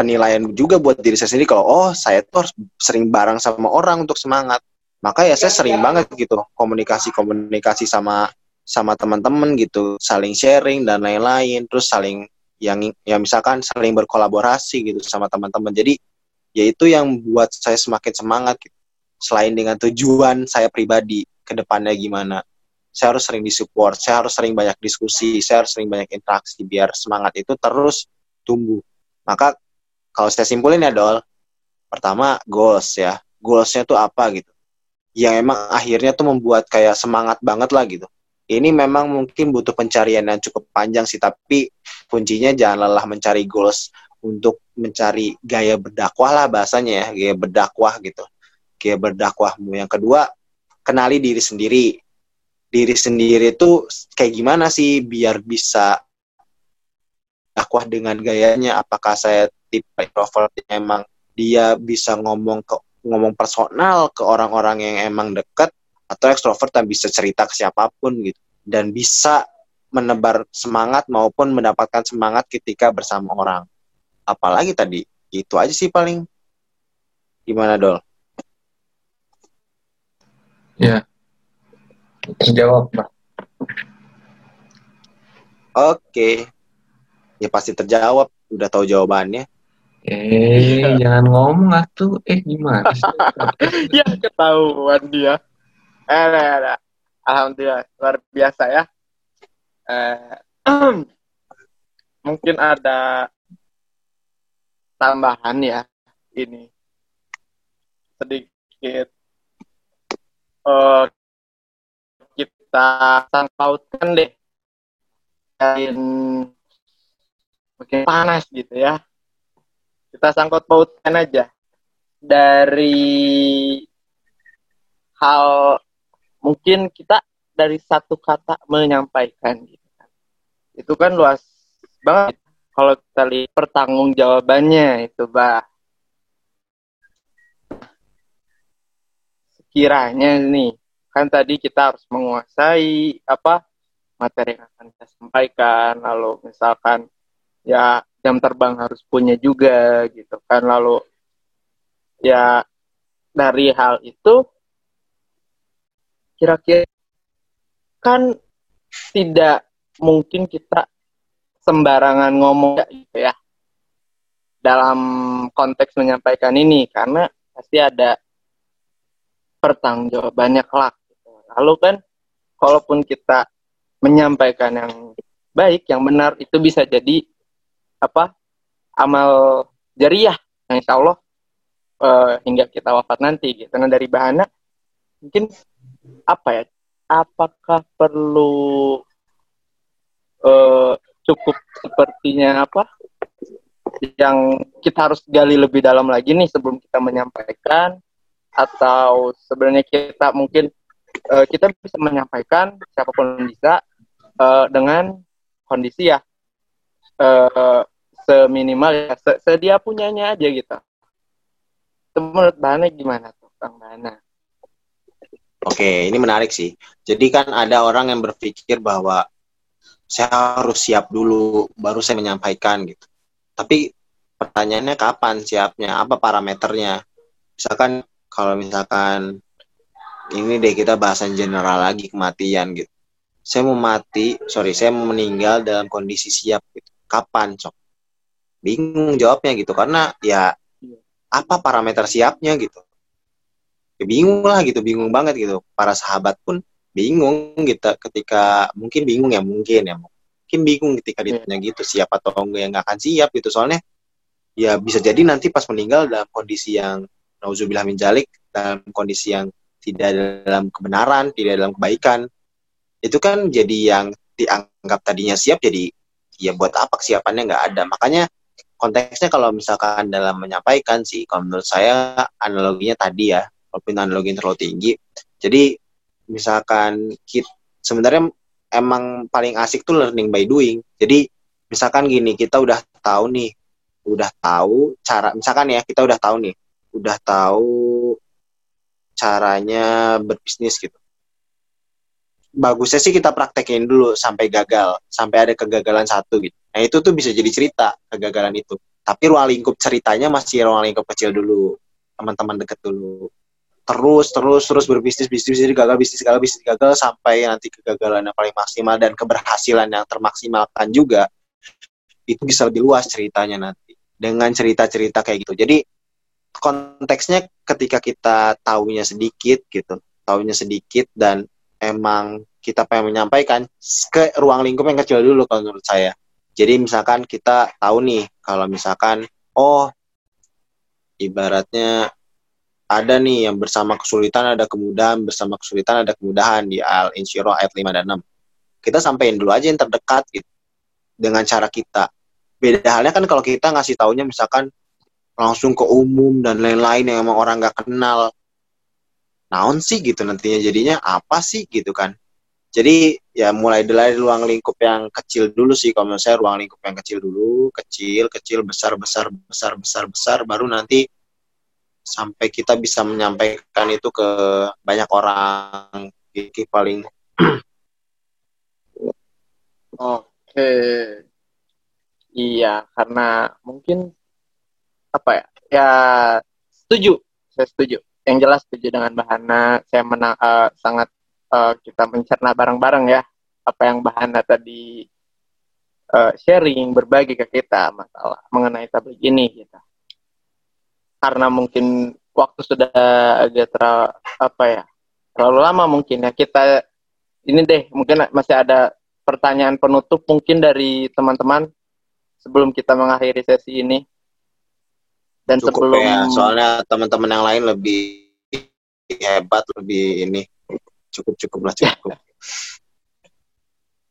penilaian juga buat diri saya sendiri kalau oh saya tuh harus sering bareng sama orang untuk semangat. Maka ya saya sering banget gitu komunikasi komunikasi sama sama teman-teman gitu. Saling sharing dan lain-lain. Terus saling yang ya misalkan saling berkolaborasi gitu sama teman-teman. Jadi ya itu yang buat saya semakin semangat gitu. selain dengan tujuan saya pribadi ke depannya gimana. Saya harus sering disupport saya harus sering banyak diskusi saya harus sering banyak interaksi biar semangat itu terus tumbuh. Maka kalau saya simpulin ya dol pertama goals ya goalsnya tuh apa gitu yang emang akhirnya tuh membuat kayak semangat banget lah gitu ini memang mungkin butuh pencarian yang cukup panjang sih, tapi kuncinya jangan lelah mencari goals untuk mencari gaya berdakwah lah bahasanya ya, gaya berdakwah gitu. Gaya berdakwahmu. Yang kedua, kenali diri sendiri. Diri sendiri itu kayak gimana sih biar bisa dakwah dengan gayanya? Apakah saya tipe introvert yang emang dia bisa ngomong ke ngomong personal ke orang-orang yang emang dekat atau ekstrovert yang bisa cerita ke siapa pun gitu dan bisa menebar semangat maupun mendapatkan semangat ketika bersama orang. Apalagi tadi itu aja sih paling gimana dol? Ya, terjawab, Pak. Oke, ya pasti terjawab. Udah tahu jawabannya. Eh, jangan ngomong atuh. Eh, gimana sih? ya ketahuan dia. Eh, nah, nah. Alhamdulillah luar biasa ya. Eh, mungkin ada tambahan ya ini sedikit uh, kita sangkautkan deh mungkin panas gitu ya kita sangkut pautkan aja. Dari hal mungkin kita dari satu kata menyampaikan gitu kan. Itu kan luas banget. Kalau kita lihat pertanggung jawabannya itu bah sekiranya nih kan tadi kita harus menguasai apa materi yang akan kita sampaikan. Lalu misalkan ya jam terbang harus punya juga gitu kan lalu ya dari hal itu kira-kira kan tidak mungkin kita sembarangan ngomong gitu ya dalam konteks menyampaikan ini karena pasti ada pertanggungjawabannya kelak. Gitu. Lalu kan, kalaupun kita menyampaikan yang baik, yang benar, itu bisa jadi apa amal jariah insya Allah uh, hingga kita wafat nanti gitu. Nah dari bahana mungkin apa ya? Apakah perlu uh, cukup sepertinya apa yang kita harus gali lebih dalam lagi nih sebelum kita menyampaikan atau sebenarnya kita mungkin uh, kita bisa menyampaikan siapa pun bisa uh, dengan kondisi ya uh, seminimal ya se sedia punyanya aja gitu. Itu menurut Bana gimana tuh Bang Bana? Oke, ini menarik sih. Jadi kan ada orang yang berpikir bahwa saya harus siap dulu baru saya menyampaikan gitu. Tapi pertanyaannya kapan siapnya? Apa parameternya? Misalkan kalau misalkan ini deh kita bahasan general lagi kematian gitu. Saya mau mati, sorry, saya mau meninggal dalam kondisi siap gitu. Kapan, cok? Bingung jawabnya gitu karena ya apa parameter siapnya gitu. Ya, bingung lah gitu, bingung banget gitu. Para sahabat pun bingung kita ketika mungkin bingung ya mungkin ya mungkin bingung ketika iya. ditanya gitu siapa atau enggak yang nggak akan siap gitu soalnya ya bisa jadi nanti pas meninggal dalam kondisi yang nauzubillah min jalik dalam kondisi yang tidak dalam kebenaran tidak dalam kebaikan itu kan jadi yang dianggap tadinya siap jadi ya buat apa kesiapannya nggak ada makanya konteksnya kalau misalkan dalam menyampaikan sih kalau menurut saya analoginya tadi ya walaupun analogi terlalu tinggi jadi misalkan kita sebenarnya emang paling asik tuh learning by doing. Jadi misalkan gini, kita udah tahu nih, udah tahu cara misalkan ya, kita udah tahu nih, udah tahu caranya berbisnis gitu. Bagusnya sih kita praktekin dulu sampai gagal, sampai ada kegagalan satu gitu. Nah itu tuh bisa jadi cerita kegagalan itu. Tapi ruang lingkup ceritanya masih ruang lingkup kecil dulu, teman-teman deket dulu terus terus terus berbisnis bisnis bisnis gagal bisnis gagal bisnis gagal sampai nanti kegagalan yang paling maksimal dan keberhasilan yang termaksimalkan juga itu bisa lebih luas ceritanya nanti dengan cerita-cerita kayak gitu jadi konteksnya ketika kita tahunya sedikit gitu tahunya sedikit dan emang kita pengen menyampaikan ke ruang lingkup yang kecil dulu kalau menurut saya jadi misalkan kita tahu nih kalau misalkan oh ibaratnya ada nih yang bersama kesulitan ada kemudahan, bersama kesulitan ada kemudahan di Al Insyirah ayat 5 dan 6. Kita sampaikan dulu aja yang terdekat gitu. Dengan cara kita. Beda halnya kan kalau kita ngasih taunya misalkan langsung ke umum dan lain-lain yang emang orang nggak kenal. Naon sih gitu nantinya jadinya apa sih gitu kan. Jadi ya mulai dari ruang lingkup yang kecil dulu sih kalau menurut saya ruang lingkup yang kecil dulu, kecil, kecil, besar, besar, besar, besar, besar, baru nanti sampai kita bisa menyampaikan itu ke banyak orang Kiki paling Oke. Iya, karena mungkin apa ya? Ya setuju, saya setuju. Yang jelas setuju dengan Bahana. Saya menang, uh, sangat uh, kita mencerna bareng-bareng ya apa yang Bahana tadi uh, sharing, berbagi ke kita masalah mengenai tablik ini. Gitu. Karena mungkin waktu sudah agak ter apa ya terlalu lama mungkin ya kita ini deh mungkin masih ada pertanyaan penutup mungkin dari teman-teman sebelum kita mengakhiri sesi ini dan Cukup sebelum ya, soalnya teman-teman yang lain lebih hebat lebih ini. Cukup cukup lah cukup.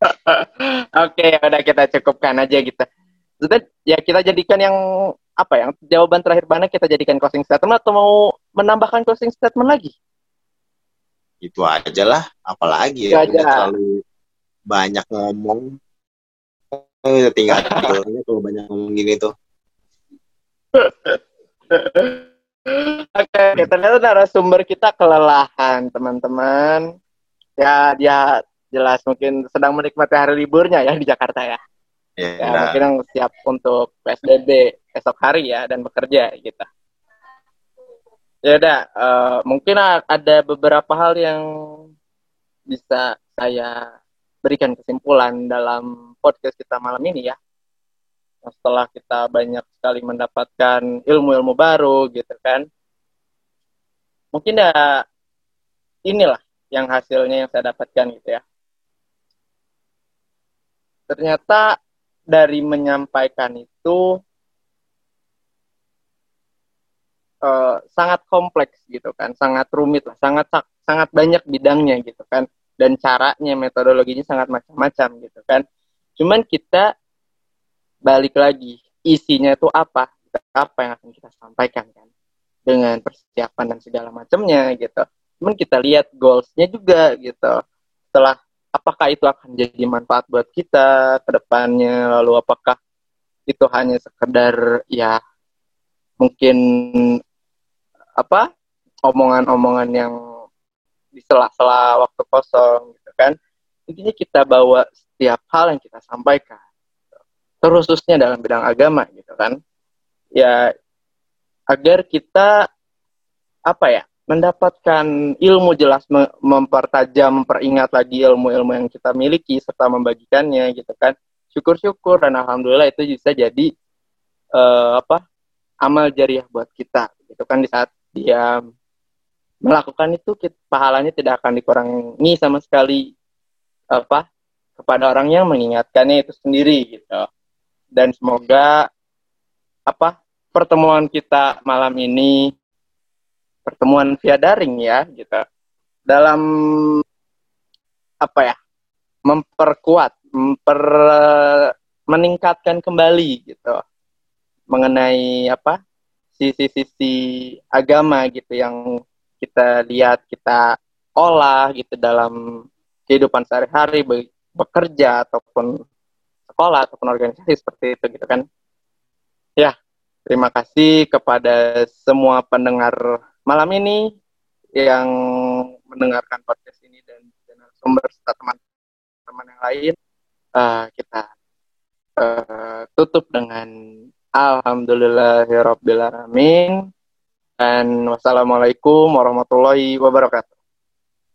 Oke ya udah kita cukupkan aja gitu. Sudah ya kita jadikan yang apa yang jawaban terakhir mana kita jadikan closing statement atau mau menambahkan closing statement lagi? Itu aja lah apalagi ya terlalu banyak ngomong. Tinggal kalau banyak ngomong gini tuh Oke, okay, ternyata narasumber kita kelelahan, teman-teman. Ya, dia jelas mungkin sedang menikmati hari liburnya ya di Jakarta ya. Ya, ya mungkin siap untuk PSBB esok hari ya dan bekerja gitu. Ya udah, uh, mungkin ada beberapa hal yang bisa saya berikan kesimpulan dalam podcast kita malam ini ya. Setelah kita banyak sekali mendapatkan ilmu-ilmu baru gitu kan. Mungkin ya inilah yang hasilnya yang saya dapatkan gitu ya. Ternyata dari menyampaikan itu uh, sangat kompleks gitu kan, sangat rumit lah, sangat sangat banyak bidangnya gitu kan dan caranya metodologinya sangat macam-macam gitu kan cuman kita balik lagi isinya itu apa? Apa yang akan kita sampaikan kan? Dengan persiapan dan segala macamnya gitu. Cuman kita lihat goalsnya juga gitu. Setelah apakah itu akan jadi manfaat buat kita ke depannya? Lalu apakah itu hanya sekedar ya mungkin apa omongan-omongan yang di sela-sela waktu kosong gitu kan? Intinya kita bawa setiap hal yang kita sampaikan terkhususnya dalam bidang agama gitu kan. Ya agar kita apa ya mendapatkan ilmu jelas mempertajam memperingat lagi ilmu-ilmu yang kita miliki serta membagikannya gitu kan. Syukur-syukur dan alhamdulillah itu bisa jadi uh, apa amal jariah buat kita gitu kan. Di saat dia melakukan itu kita, pahalanya tidak akan dikurangi sama sekali apa kepada orang yang mengingatkannya itu sendiri gitu dan semoga apa pertemuan kita malam ini pertemuan via daring ya gitu. Dalam apa ya memperkuat memper meningkatkan kembali gitu. Mengenai apa sisi-sisi agama gitu yang kita lihat kita olah gitu dalam kehidupan sehari-hari bekerja ataupun sekolah ataupun organisasi seperti itu gitu kan ya terima kasih kepada semua pendengar malam ini yang mendengarkan podcast ini dan, sumber serta teman-teman yang lain uh, kita uh, tutup dengan alhamdulillahirobbilalamin dan wassalamualaikum warahmatullahi wabarakatuh.